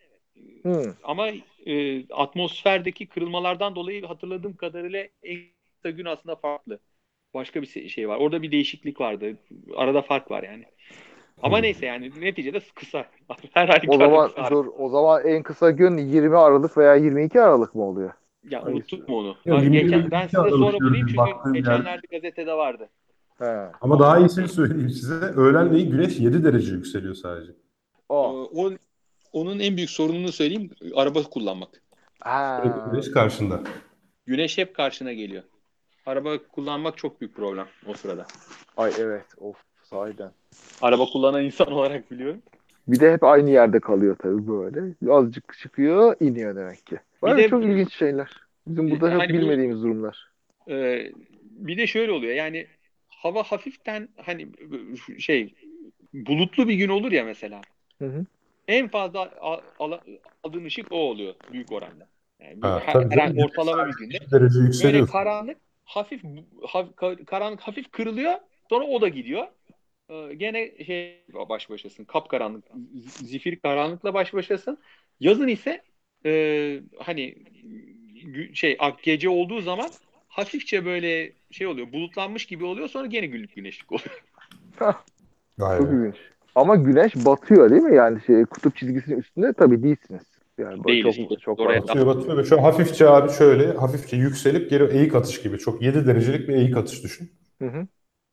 Hı. Ama e, atmosferdeki kırılmalardan dolayı hatırladığım kadarıyla en kısa gün aslında farklı. Başka bir şey var. Orada bir değişiklik vardı. Arada fark var yani. Ama Hmm. neyse yani neticede kısa. Her O zaman kısa. dur o zaman en kısa gün 20 Aralık veya 22 Aralık mı oluyor? Ya unuttuk mu onu? Ya, Ha, 20 geçen, ben size sonra bulayım çünkü geçenlerde gazetede vardı. He. Ama daha iyisini söyleyeyim size. Öğlenleyin güneş 7 derece yükseliyor sadece. O. O, onun en büyük sorununu söyleyeyim. Araba kullanmak. Ha. Güneş karşında. Güneş hep karşına geliyor. Araba kullanmak çok büyük problem o sırada. Ay evet. Of sahiden. Araba kullanan insan olarak biliyorum. Bir de hep aynı yerde kalıyor tabii böyle. Azıcık çıkıyor, iniyor demek ki. Var de- çok ilginç şeyler. Bizim burada hep Hani bu- bilmediğimiz durumlar. Ee, bir de şöyle oluyor yani hava hafiften hani şey bulutlu bir gün olur ya mesela. Hı hı. En fazla al- al- aldığın ışık o oluyor büyük oranda. Yani Ha, her, tabii her- canım. ortalama bir günde. 7 derece Böyle yükseliyor. karanlık hafif haf- karanlık hafif kırılıyor sonra o da gidiyor. Ee, gene şey baş başasın kapkaranlık z- zifiri karanlıkla baş başasın. Yazın ise e, hani şey ak- gece olduğu zaman hafifçe böyle şey oluyor bulutlanmış gibi oluyor sonra gene güllük güneşlik oluyor. Vay Çok be. ilginç. Ama güneş batıyor değil mi? Yani şey kutup çizgisinin üstünde tabii değilsiniz. Yani böyle Değiliz. çok çok Oraya- fazla. Batıyor batıyor şu an hafifçe abi şöyle hafifçe yükselip geri eğik atış gibi. Çok 7 derecelik bir eğik atış düşün. Hı hı.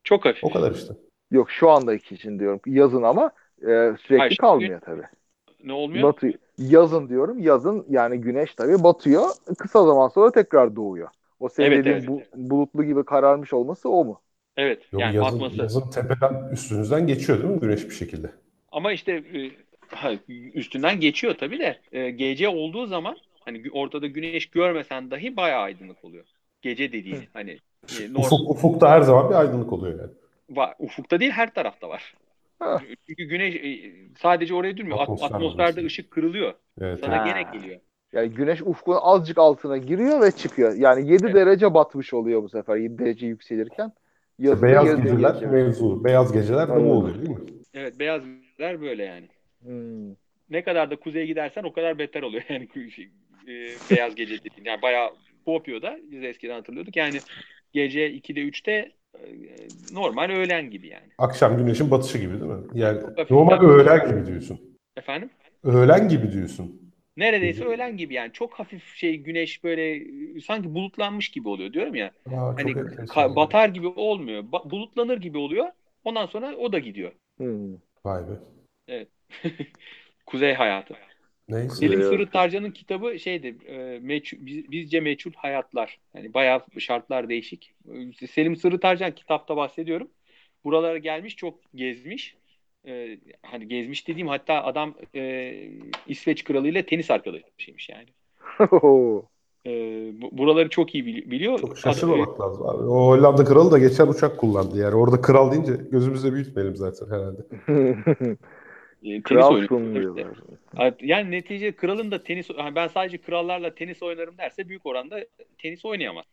Çok hafif. O kadar işte. Yok şu andaki için diyorum. Yazın ama e, sürekli Hayır, kalmıyor tabii. Ne olmuyor? Batıyor. Yazın diyorum. Yazın yani güneş tabii batıyor. Kısa zaman sonra tekrar doğuyor. O senin Evet, dediğin evet, bu- evet. bulutlu gibi kararmış olması o mu? Evet. Yok, yani yazın, batması. yazın tepeden üstünüzden geçiyor değil mi güneş bir şekilde? Ama işte e, üstünden geçiyor tabii de e, gece olduğu zaman hani ortada güneş görmesen dahi bayağı aydınlık oluyor. Gece dediğin hani e, Ufuk, ufukta her zaman bir aydınlık oluyor yani. var. Ufukta değil her tarafta var. Ha. Çünkü güneş sadece oraya durmuyor. At- Atmosfer atmosferde ışık kırılıyor. Evet. Sana Ha. gene geliyor. Yani güneş ufkun azıcık altına giriyor ve çıkıyor. Yani 7 Evet. derece batmış oluyor bu sefer 7 derece yükselirken. Yazın Beyaz geceler geçiyor. mevzu. Beyaz geceler de Anladım. bu oluyor değil mi? Evet beyazlar böyle yani. Hmm. Ne kadar da kuzeye gidersen o kadar beter oluyor yani şey, e, beyaz gece dediğin. Yani bayağı Kuopio'da biz eskiden hatırlıyorduk. Yani gece 2'de 3'te e, normal öğlen gibi yani. Akşam güneşin batışı gibi değil mi? Yani normal öğlen gibi diyorsun. Efendim? Öğlen gibi diyorsun. Neredeyse öğlen gibi yani. Çok hafif şey güneş böyle e, sanki bulutlanmış gibi oluyor diyorum ya. Çok Hani ka- batar gibi olmuyor. Ba- bulutlanır gibi oluyor. Ondan sonra o da gidiyor. Hmm. Vay be. Kuzey hayatı. Neyse. Selim Evet. Sırrı Tarcan'ın kitabı şeydi, e, meçhul- biz- bizce meçhul hayatlar. Yani bayağı şartlar değişik. Selim Sırrı Tarcan kitapta bahsediyorum. Buralara gelmiş, çok gezmiş. E, hani gezmiş dediğim hatta adam e, İsveç kralıyla tenis arkadaşıymış yani. E, bu- buraları çok iyi bili- biliyor. Çok şaşırmamak lazım abi. O Hollanda kralı da geçen uçak kullandı yani. Orada kral deyince gözümüzde büyütmeyelim zaten herhalde. e, Kral oynuyor. sunmuyorlar. Yani netice kralın da tenis yani ben sadece krallarla tenis oynarım derse büyük oranda tenis oynayamaz.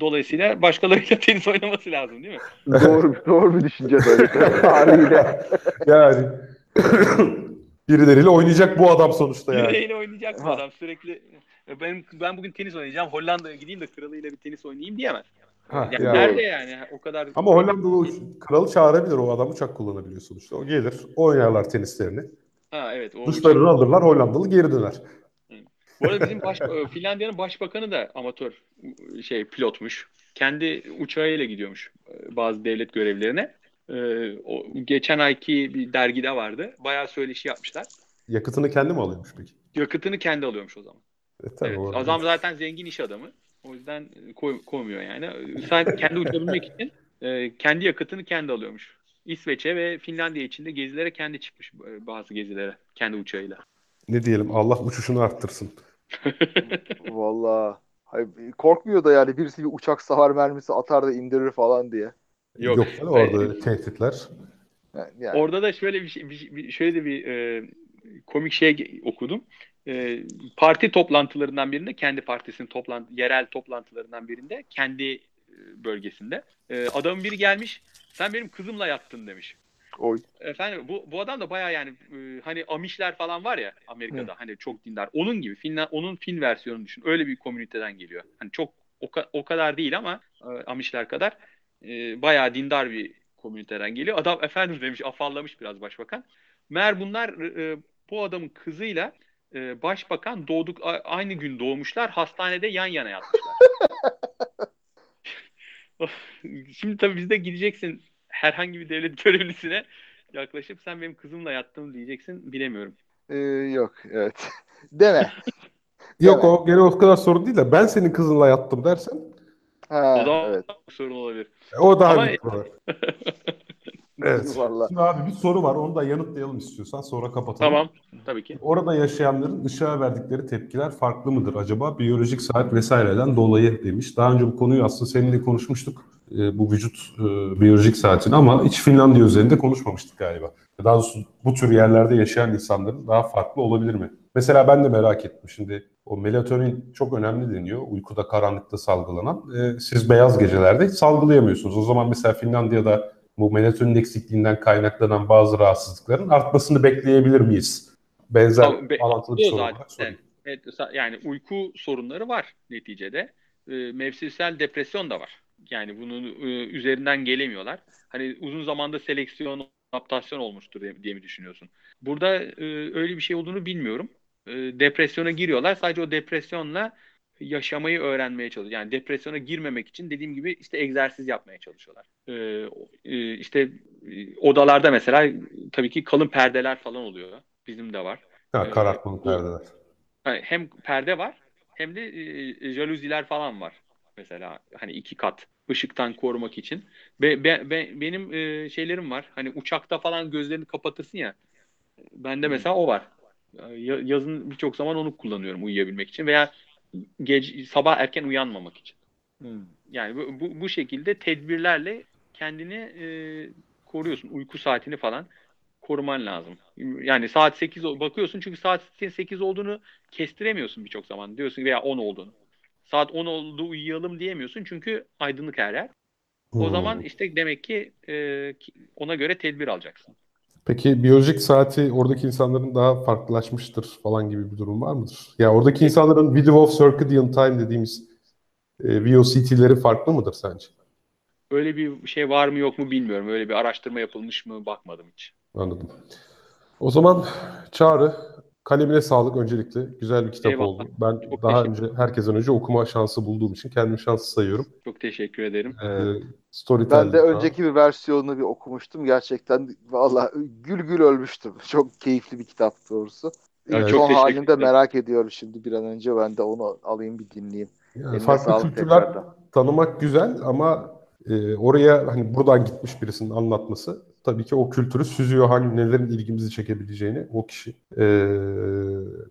Dolayısıyla başkalarıyla tenis oynaması lazım değil mi? doğru, doğru bir düşünce tabii. Haliyle. Yani birileriyle oynayacak bu adam sonuçta yani. Birileriyle oynayacak bu adam sürekli. Ben ben bugün tenis oynayacağım. Hollanda'ya gideyim de kralıyla bir tenis oynayayım diyemez. Ha, Yani yani. nerede yani o kadar Ama Hollandalı kralı çağırabilir o adam uçak kullanabiliyor sonuçta. O gelir oynarlar tenislerini. Ha evet o Duşlarını alırlar Hollandalı geri döner. Bu arada bizim baş, e, Finlandiya'nın başbakanı da amatör e, şey pilotmuş. Kendi uçağıyla gidiyormuş e, bazı devlet görevlerine. O geçen ayki bir dergide vardı. Bayağı söyleşi yapmışlar. Yakıtını kendi mi alıyormuş peki? Yakıtını kendi alıyormuş o zaman. E, tabii Evet. Adam zaten zengin iş adamı. O yüzden koy, koymuyor yani. Sen kendi uçabilmek için e, kendi yakıtını kendi alıyormuş. İsveç'e ve Finlandiya içinde gezilere kendi çıkmış bazı gezilere kendi uçağıyla. Ne diyelim Allah uçuşunu arttırsın. Valla. Hayır, korkmuyor da yani birisi bir uçak savar mermisi atar da indirir falan diye. Yok. Yok, tabii orada tehditler. Yani, yani. Orada da şöyle bir şey, bir- bir- şöyle de bir e, komik şey okudum. E, parti toplantılarından birinde, kendi partisinin toplantı, yerel toplantılarından birinde, kendi e, bölgesinde. E, adamın biri gelmiş, sen benim kızımla yattın demiş. Oy. Efendim bu, bu adam da baya yani e, hani Amişler falan var ya Amerika'da hani çok dindar. Onun gibi Finland, onun Fin versiyonunu düşün. Öyle bir komüniteden geliyor. Hani çok o, o kadar değil ama e, Amişler kadar e, bayağı dindar bir komüniteden geliyor. Adam efendim demiş afallamış biraz başbakan. Meğer bunlar e, bu adamın kızıyla e, başbakan doğduk a- aynı gün doğmuşlar. Hastanede yan yana yatmışlar. Şimdi tabii biz de gideceksin herhangi bir devlet görevlisine yaklaşıp sen benim kızımla yattın diyeceksin bilemiyorum. Ee, yok evet. Deme. Yok Evet. o gene o kadar sorun değil de ben senin kızınla yattım dersen Ha, o zaman evet. sorun olabilir. e, o daha Ama- büyük problem. Evet. Vallahi. Şimdi abi bir soru var onu da yanıtlayalım istiyorsan sonra kapatalım. Tamam tabii ki. Orada yaşayanların ışığa verdikleri tepkiler farklı mıdır acaba? Biyolojik saat vesaireden dolayı demiş. Daha önce bu konuyu aslında seninle konuşmuştuk. Ee, bu vücut e, biyolojik saatini ama hiç Finlandiya üzerinde konuşmamıştık galiba. Daha doğrusu bu tür yerlerde yaşayan insanların daha farklı olabilir mi? Mesela ben de merak ettim. Şimdi o melatonin çok önemli deniyor. Uykuda karanlıkta salgılanan. Ee, siz beyaz gecelerde hiç salgılayamıyorsunuz. O zaman mesela Finlandiya'da bu melatonin eksikliğinden kaynaklanan bazı rahatsızlıkların artmasını bekleyebilir miyiz? Benzer Tabii, be- bağlantılı bir o soru zaten. olarak sorayım. Evet, yani uyku sorunları var neticede. Ee, mevsimsel depresyon da var. Yani bunun e, üzerinden gelemiyorlar. Hani uzun zamanda seleksiyon, adaptasyon olmuştur diye, diye mi düşünüyorsun? Burada e, öyle bir şey olduğunu bilmiyorum. E, depresyona giriyorlar. Sadece o depresyonla yaşamayı öğrenmeye çalışıyor. Yani depresyona girmemek için dediğim gibi işte egzersiz yapmaya çalışıyorlar. E, e, işte e, odalarda mesela tabii ki kalın perdeler falan oluyor. Bizim de var. Ha, Ee, karartmalı bu- perdeler. Hani hem perde var hem de e, jaluziler falan var. Mesela hani iki kat ışıktan korumak için. Be, be- be- benim e, şeylerim var. Hani uçakta falan gözlerini kapatırsın ya. Bende mesela o var. Ya- yazın birçok zaman onu kullanıyorum uyuyabilmek için veya gece sabah erken uyanmamak için. Hmm. Yani bu, bu, bu şekilde tedbirlerle kendini e, koruyorsun. Uyku saatini falan koruman lazım. Yani saat 8 ol- bakıyorsun çünkü saat 8 olduğunu kestiremiyorsun birçok zaman. Diyorsun veya 10 olduğunu. Saat 10 oldu uyuyalım diyemiyorsun çünkü aydınlık her yer. O Hmm. zaman işte demek ki e, ona göre tedbir alacaksın. Peki biyolojik saati oradaki insanların daha farklılaşmıştır falan gibi bir durum var mıdır? Ya oradaki insanların Window of Circadian Time dediğimiz e, VOCT'leri farklı mıdır sence? Öyle bir şey var mı yok mu bilmiyorum. Öyle bir araştırma yapılmış mı bakmadım hiç. Anladım. O zaman Çağrı, kalemine sağlık öncelikle. Güzel bir kitap Eyvallah. oldu. Ben Çok daha önce, herkesten önce okuma şansı bulduğum için kendimi şanslı sayıyorum. Çok teşekkür ederim. Ee, Ben Storytelling de önceki bir versiyonunu bir okumuştum. Gerçekten valla gül gül ölmüştüm. Çok keyifli bir kitap doğrusu. Evet, İlk çok son teşekkür halini de ederim. merak ediyorum şimdi bir an önce. Ben de onu alayım bir dinleyeyim. Yani Eline farklı kültürler tekrardan. tanımak güzel ama e, oraya hani buradan gitmiş birisinin anlatması tabii ki o kültürü süzüyor. Hangi nelerin ilgimizi çekebileceğini o kişi e,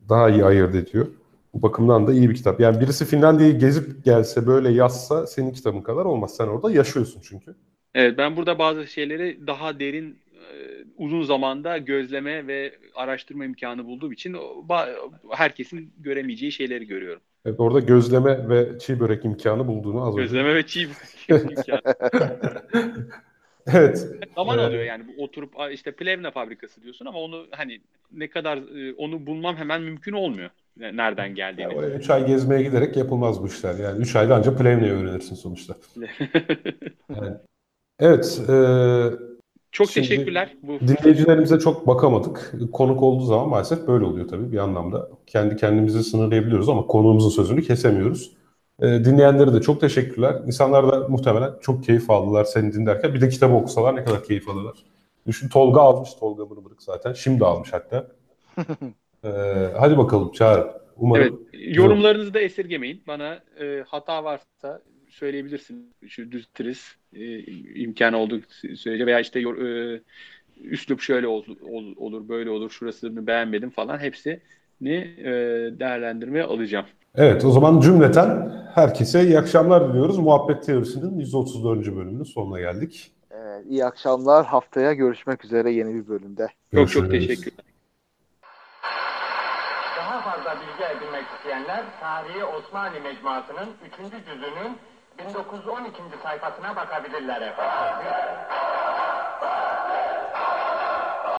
daha iyi ayırt ediyor. Bu bakımdan da iyi bir kitap. Yani birisi Finlandiya'yı gezip gelse böyle yazsa senin kitabın kadar olmaz. Sen orada yaşıyorsun çünkü. Evet ben burada bazı şeyleri daha derin e, uzun zamanda gözleme ve araştırma imkanı bulduğum için herkesin göremeyeceği şeyleri görüyorum. Evet, orada gözleme ve çiğ börek imkanı bulduğunu az önce. Gözleme ve çiğ imkanı. Evet. Zaman Ee, alıyor yani bu oturup "Aa, işte Plevna fabrikası diyorsun ama onu hani ne kadar e, onu bulmam hemen mümkün olmuyor. Ne- Nereden geldiğini. Yani oraya 3 ay gezmeye giderek yapılmaz bu işler. Yani 3 ayda ancak Plevne'yi öğrenirsin sonuçta. Yani, evet. e, Çok Şimdi teşekkürler. Bu dinleyicilerimize çok bakamadık. Konuk olduğu zaman maalesef böyle oluyor tabii bir anlamda. Kendi kendimizi sınırlayabiliyoruz ama konuğumuzun sözünü kesemiyoruz. E, dinleyenlere de çok teşekkürler. İnsanlar da muhtemelen çok keyif aldılar seni dinlerken. Bir de kitabı okusalar ne kadar keyif alırlar. Düşün Tolga almış, Tolga Mırmırık zaten. Şimdi almış hatta. E, hadi bakalım Çağrı. Umarım Evet, yorumlarınızı da esirgemeyin. Bana e, hata varsa söyleyebilirsin. Şu düzeltiriz. E, imkanı olduğu sürece veya işte yor, e, üslup şöyle ol, ol- olur, böyle olur, şurasını beğenmedim falan hepsini e, değerlendirmeye alacağım. Evet, o zaman cümleten herkese iyi akşamlar diliyoruz. Muhabbet Teorisi'nin 134. bölümünün sonuna geldik. Evet, iyi akşamlar. Haftaya görüşmek üzere yeni bir bölümde. Çok çok Görüşürüz. teşekkürler. Daha fazla bilgi edinmek isteyenler Tarihi Osmanlı Mecmuası'nın 3. cüzünün 1912. sayfasına bakabilirler efendim.